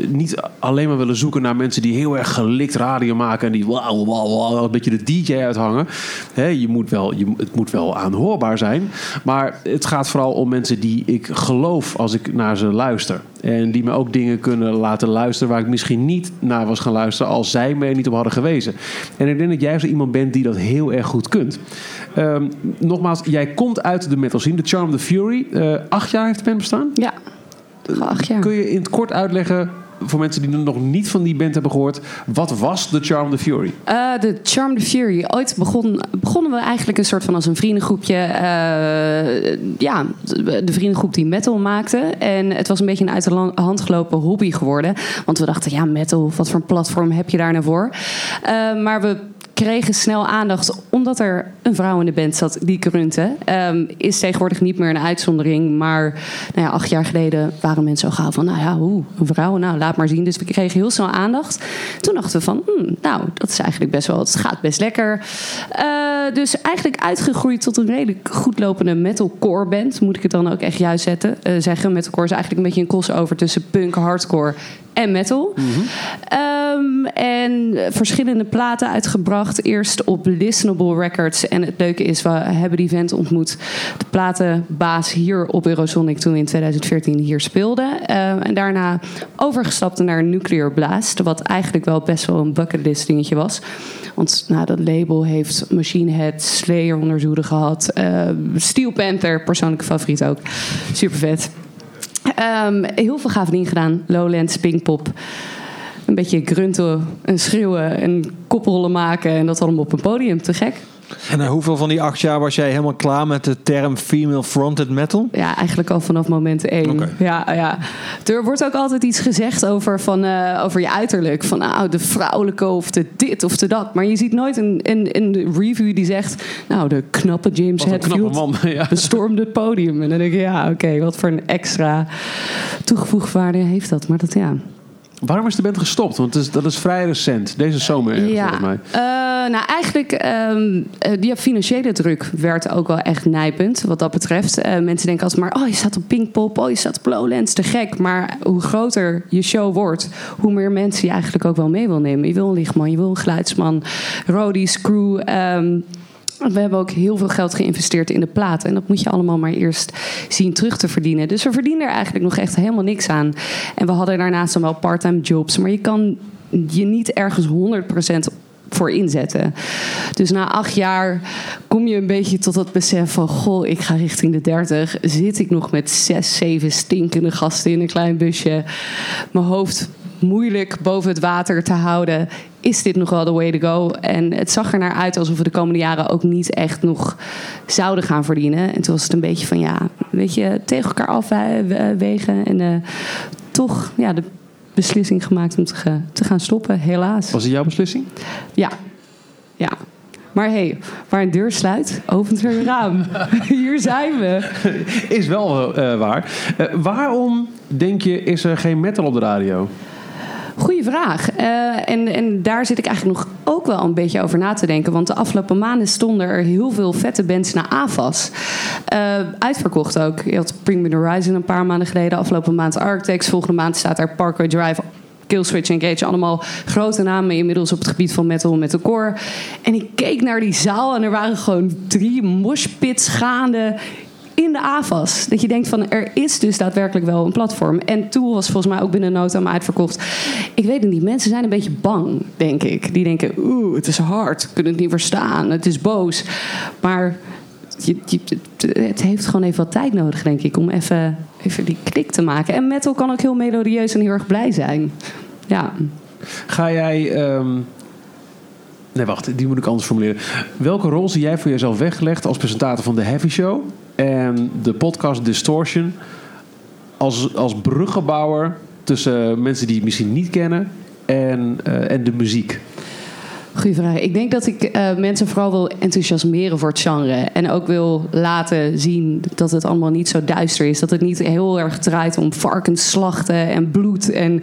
niet alleen maar willen zoeken naar mensen die heel erg gelikt radio maken... en die wauw, wauw, wauw, een beetje de DJ uithangen. He, je moet wel, je, het moet wel aanhoorbaar zijn. Maar het gaat vooral om mensen die ik geloof als ik naar ze luister. En die me ook dingen kunnen laten luisteren waar ik misschien niet naar was gaan luisteren als zij me er niet op hadden gewezen. En ik denk dat jij zo iemand bent die dat heel erg goed kunt. Um, nogmaals, jij komt uit de metal scene, The Charm of the Fury. Uh, acht jaar heeft de band bestaan? Ja, acht jaar. Kun je in het kort uitleggen voor mensen die nog niet van die band hebben gehoord, wat was The Charm the Fury? Uh, The Charm the Fury. Ooit begon, begonnen we eigenlijk een soort van als een vriendengroepje. Uh, ja, de vriendengroep die metal maakte. En het was een beetje een uit de hand gelopen hobby geworden. Want we dachten, ja, metal, wat voor een platform heb je daar nou voor? Uh, maar we kregen snel aandacht omdat er een vrouw in de band zat die grunte. Um, is tegenwoordig niet meer een uitzondering. Maar nou ja, acht jaar geleden waren mensen zo gauw van... nou ja, hoe, een vrouw, nou laat maar zien. Dus we kregen heel snel aandacht. Toen dachten we van, hmm, nou, dat is eigenlijk best wel... het gaat best lekker. Uh, dus eigenlijk uitgegroeid tot een redelijk goed lopende metalcore band. Moet ik het dan ook echt juist zetten, uh, zeggen. Metalcore is eigenlijk een beetje een crossover tussen punk, hardcore en metal. Um, en verschillende platen uitgebracht. Eerst op Listenable Records. En het leuke is, we hebben die vent ontmoet. De platenbaas hier op Eurosonic toen we in 2014 hier speelden. Uh, en daarna overgestapt naar Nuclear Blast. Wat eigenlijk wel best wel een bucketlist dingetje was. Want nou, dat label heeft Machine Head, Slayer onder zoede gehad. Uh, Steel Panther, persoonlijke favoriet ook. Super vet. Um, heel veel gave dingen gedaan. Lowlands, Pinkpop. Een beetje grunten en schreeuwen en koprollen maken. En dat allemaal op een podium. Te gek. En uh, hoeveel van die acht jaar was jij helemaal klaar met de term female fronted metal? Ja, eigenlijk al vanaf moment één. Okay. Ja, ja. Er wordt ook altijd iets gezegd over, van, uh, over je uiterlijk. Van nou, de vrouwelijke of de dit of de dat. Maar je ziet nooit een, een, een review die zegt... nou, de knappe James Hetfield man, *laughs* ja. bestormde het podium. En dan denk ik, ja, oké, okay, wat voor een extra toegevoegde waarde heeft dat. Maar dat, ja... Waarom is de band gestopt? Want dat is, dat is vrij recent. Deze zomer ergens, ja. volgens mij. Uh, nou, eigenlijk, um, die financiële druk werd ook wel echt nijpend wat dat betreft. Uh, mensen denken altijd maar, oh, je staat op Pinkpop, oh, je staat op Lowlands, te gek. Maar hoe groter je show wordt, hoe meer mensen je eigenlijk ook wel mee wil nemen. Je wil een lichtman, je wil een geluidsman, roadies, crew... Um, we hebben ook heel veel geld geïnvesteerd in de platen. En dat moet je allemaal maar eerst zien terug te verdienen. Dus we verdienen er eigenlijk nog echt helemaal niks aan. En we hadden daarnaast dan wel parttime jobs. Maar je kan je niet ergens 100% voor inzetten. Dus na acht jaar kom je een beetje tot het besef van... goh, ik ga richting de 30. Zit ik nog met zes, zeven stinkende gasten in een klein busje. Mijn hoofd moeilijk boven het water te houden. Is dit nog wel de way to go? En het zag er naar uit alsof we de komende jaren ook niet echt nog zouden gaan verdienen. En toen was het een beetje van ja, weet je, tegen elkaar afwegen. En uh, toch ja, de beslissing gemaakt om te, te gaan stoppen, helaas. Was het jouw beslissing? Ja, ja. Maar hé, hey, waar een deur sluit, opent weer een raam. *laughs* Hier zijn we. Is wel uh, waar. Uh, waarom, denk je, is er geen metal op de radio? Goeie vraag. Uh, en, en daar zit ik eigenlijk nog ook wel een beetje over na te denken. Want de afgelopen maanden stonden er heel veel vette bands naar AFAS. Uh, uitverkocht ook. Je had The Horizon een paar maanden geleden. Afgelopen maand Architects. Volgende maand staat daar Parkway Drive Killswitch Engage, allemaal grote namen inmiddels op het gebied van metal met de core. En ik keek naar die zaal en er waren gewoon drie moshpits gaande in de AFAS. Dat je denkt van er is dus daadwerkelijk wel een platform. En Tool was volgens mij ook binnen no time uitverkocht. Ik weet het niet, mensen zijn een beetje bang, denk ik. Die denken, oeh, het is hard, kunnen het niet verstaan, het is boos. Maar je, het heeft gewoon even wat tijd nodig, denk ik, om even, even die klik te maken. En metal kan ook heel melodieus en heel erg blij zijn. Ja. Ga jij. Ehm, nee, wacht, die moet ik anders formuleren. Welke rol zie jij voor jezelf weggelegd als presentator van de Heavy Show en de podcast Distortion als, als bruggenbouwer tussen mensen die het misschien niet kennen en, uh, en de muziek? Goeie vraag. Ik denk dat ik uh, mensen vooral wil enthousiasmeren voor het genre. En ook wil laten zien dat het allemaal niet zo duister is. Dat het niet heel erg draait om varkensslachten en bloed en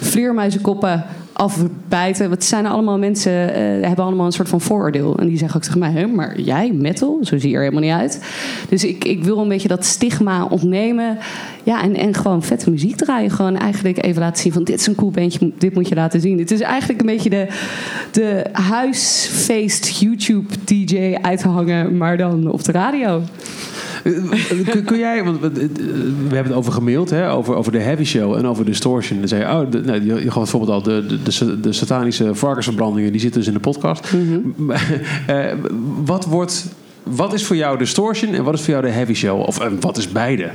vleermuizenkoppen afbijten. Het zijn allemaal mensen, uh, hebben allemaal een soort van vooroordeel. En die zeggen ook tegen mij, maar jij, metal? Zo zie je er helemaal niet uit. Dus ik, ik wil een beetje dat stigma ontnemen. Ja, en, en gewoon vette muziek draaien. Gewoon eigenlijk even laten zien van dit is een cool bandje, dit moet je laten zien. Het is eigenlijk een beetje de, de huisfeest YouTube DJ uithangen, maar dan op de radio. Kun, kun, jij, want we hebben het over gemaild, hè, over, over de heavy show en over distortion. Dan zei je, oh, de, nou, je, je gaf bijvoorbeeld al de, de, de, satanische varkensverbrandingen, die zitten dus in de podcast. Mm wat wordt wat is voor jou distortion en wat is voor jou de heavy show? Of wat is beide?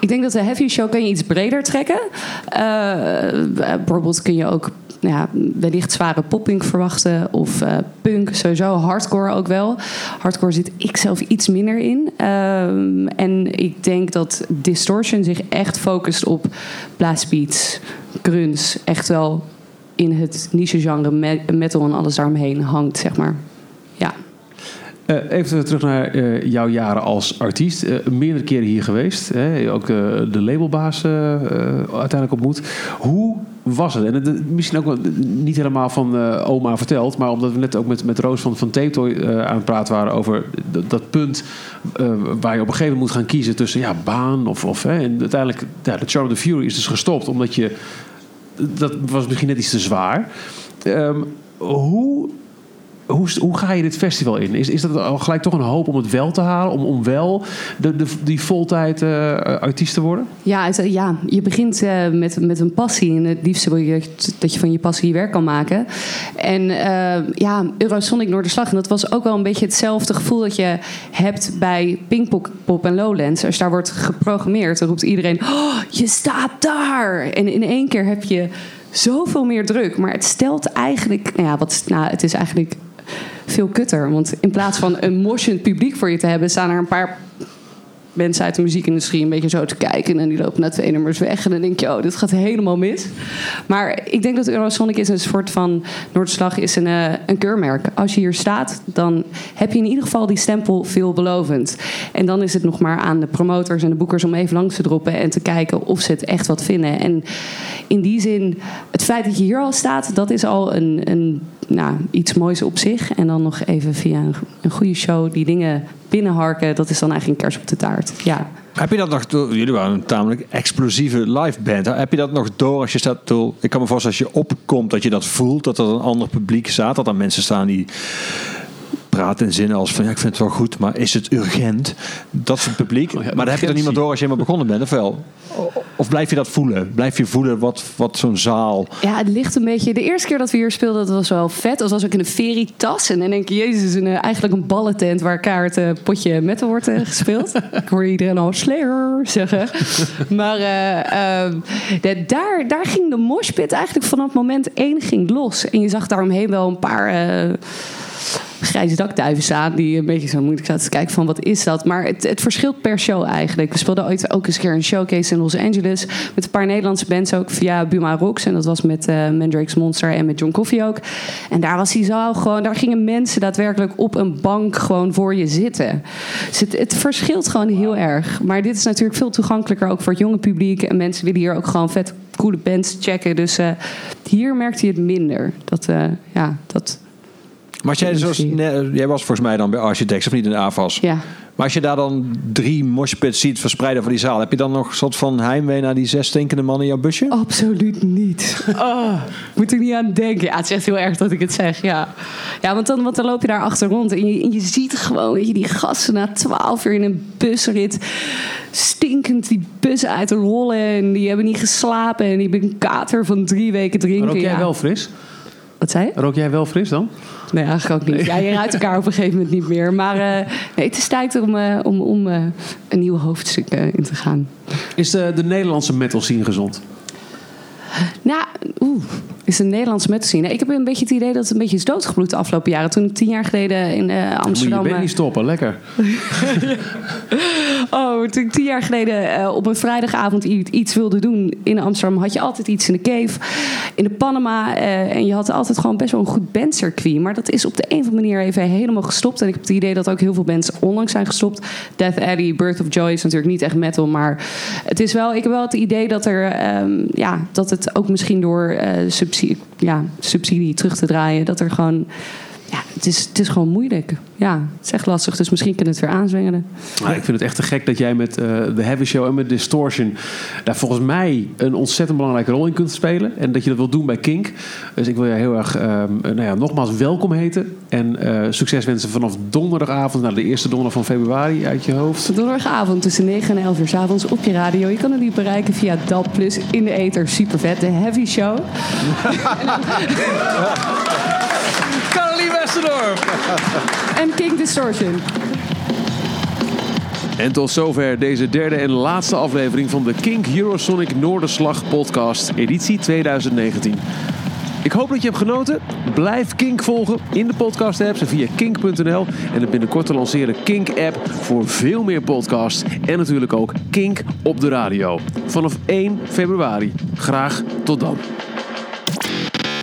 Ik denk dat de heavy show kan je iets breder trekken. Uh, bijvoorbeeld kun je ook ja, wellicht zware popping verwachten. Of uh, punk, sowieso. Hardcore ook wel. Hardcore zit ik zelf iets minder in. Um, en ik denk dat Distortion zich echt focust op blastbeats, grunts. Echt wel in het niche-genre metal en alles daaromheen hangt, zeg maar. Ja. Uh, even terug naar uh, jouw jaren als artiest. Meerdere keren hier geweest. Hè? Ook de labelbaas uiteindelijk ontmoet. Hoe was het? En het, misschien ook niet helemaal van oma verteld. Maar omdat we net ook met, met Roos van, van Tape aan het praten waren over dat, punt... waar je op een gegeven moment moet gaan kiezen tussen ja, baan of... of hè? En uiteindelijk, ja, de Charm of the Fury is dus gestopt. Omdat je... Dat was misschien net iets te zwaar. Um, hoe hoe, hoe ga je dit festival in? Is, is dat al gelijk toch een hoop om het wel te halen? Om, om wel de, die voltijd uh, artiest te worden? Ja, het, ja je begint uh, met, met een passie. En het liefste wil je dat je van je passie je werk kan maken. En uh, ja, Eurosonic Noorderslag. En dat was ook wel een beetje hetzelfde gevoel dat je hebt bij Pinkpop en Lowlands. Als daar wordt geprogrammeerd, dan roept iedereen... Oh, je staat daar! En in één keer heb je zoveel meer druk. Maar het stelt eigenlijk... Nou ja, wat, nou, het is eigenlijk veel kutter. Want in plaats van een moshend publiek voor je te hebben, staan er een paar mensen uit de muziekindustrie een beetje zo te kijken. En die lopen na twee nummers weg. En dan denk je, oh, dit gaat helemaal mis. Maar ik denk dat Eurosonic is een soort van... Noordslag is een, uh, een keurmerk. Als je hier staat, dan heb je in ieder geval die stempel veelbelovend. En dan is het nog maar aan de promotors en de boekers... om even langs te droppen en te kijken of ze het echt wat vinden. En in die zin, het feit dat je hier al staat... dat is al een, een nou, iets moois op zich. En dan nog even via een, goede show die dingen binnenharken. Dat is dan eigenlijk een kers op de taart. Ja. Heb je dat nog door? Jullie waren een tamelijk explosieve live band. Heb je dat nog door als je staat? Ik kan me voorstellen als je opkomt dat je dat voelt, dat er een ander publiek staat, dat er mensen staan die praten in zinnen als van ja, ik vind het wel goed, maar is het urgent? Dat het publiek. Oh maar dan heb je dan niemand door als je helemaal begonnen bent, of wel? Of blijf je dat voelen? Blijf je voelen wat, wat zo'n zaal. Ja, het ligt een beetje. De eerste keer dat we hier speelden, dat was wel vet. Dat was ook in een ferietas. En dan denk je, Jezus, is een, eh, eigenlijk een ballentent waar kaart uh, potje metal wordt uh, gespeeld. *laughs* ik hoor iedereen al Slayer zeggen. maar uh, daar, daar ging de moshpit eigenlijk vanaf moment één ging los. En je zag daaromheen wel een paar grijze dakduiven staan. Die een beetje zo moeilijk zaten te kijken van wat is dat. Maar het, het verschilt per show eigenlijk. We speelden ooit ook eens een keer een showcase in Los Angeles. Met een paar Nederlandse bands ook via Buma Rocks. En dat was met uh, Mandrake's Monster en met John Coffee ook. En daar was die zaal gewoon... Daar gingen mensen daadwerkelijk op een bank gewoon voor je zitten. Dus het, het verschilt gewoon heel erg. Maar dit is natuurlijk veel toegankelijker ook voor het jonge publiek. En mensen willen hier ook gewoon vet coole bands checken. Dus uh, hier merkte je het minder. Dat, uh, ja, dat maar jij, zoals, jij was volgens mij dan bij Architects of niet in de AFAS? Ja. Maar als je daar dan drie moshpits ziet verspreid over die zaal, heb je dan nog een soort van heimwee naar die zes stinkende mannen in jouw busje? Absoluut niet. Oh, *laughs* moet ik niet aan denken. Ja, het is echt heel erg dat ik het zeg. Ja, ja want, dan, want dan loop je daar achter rond en je, en je ziet gewoon weet je, die gasten na twaalf uur in een busrit stinkend die bus uit rollen en die hebben niet geslapen en die hebben een kater van drie weken drinken. Maar ook jij wel fris? Wat zei je? Rook jij wel fris dan? Nee, eigenlijk ook niet. Ja, je ruikt elkaar op een gegeven moment niet meer. Maar uh, nee, het is tijd om, uh, om, om uh, een nieuw hoofdstuk in te gaan. Is de, de Nederlandse metal scene gezond? Nou, oeh, is een Nederlandse metal scene. Ik heb een beetje het idee dat het een beetje is doodgebloed de afgelopen jaren. Toen ik tien jaar geleden in uh, Amsterdam... Moet je bent niet stoppen, lekker. *laughs* oh, toen ik tien jaar geleden uh, op een vrijdagavond iets wilde doen in Amsterdam... had je altijd iets in de Cave, in de Panama. Uh, en je had altijd gewoon best wel een goed bandcircuit. Maar dat is op de een of andere manier even helemaal gestopt. En ik heb het idee dat ook heel veel bands onlangs zijn gestopt. Death Addy, Birth of Joy is natuurlijk niet echt metal. Maar het is wel, ik heb wel het idee dat er... Um, ja, dat het ook misschien door uh, subsidie, ja, subsidie terug te draaien... dat er gewoon ja, het is, het is gewoon moeilijk. Ja, het is echt lastig. Dus misschien kunnen we het weer aanzwengelen. Nou, ik vind het echt te gek dat jij met uh, de Heavy Show en met Distortion... daar volgens mij een ontzettend belangrijke rol in kunt spelen. En dat je dat wil doen bij Kink. Dus ik wil je heel erg um, nou ja, nogmaals welkom heten. En uh, succes wensen vanaf donderdagavond... naar de eerste donderdag van februari uit je hoofd. Donderdagavond tussen 9 en 11 uur s avonds op je radio. Je kan het niet bereiken via Plus in de ether. Super vet. De Heavy Show. *laughs* En King Distortion. En tot zover deze derde en laatste aflevering van de Kink Eurosonic Noorderslag podcast, editie 2019. Ik hoop dat je hebt genoten. Blijf Kink volgen in de podcast apps en via kink.nl. En de binnenkort te lanceren Kink app voor veel meer podcasts. En natuurlijk ook Kink op de radio. Vanaf 1 februari. Graag tot dan.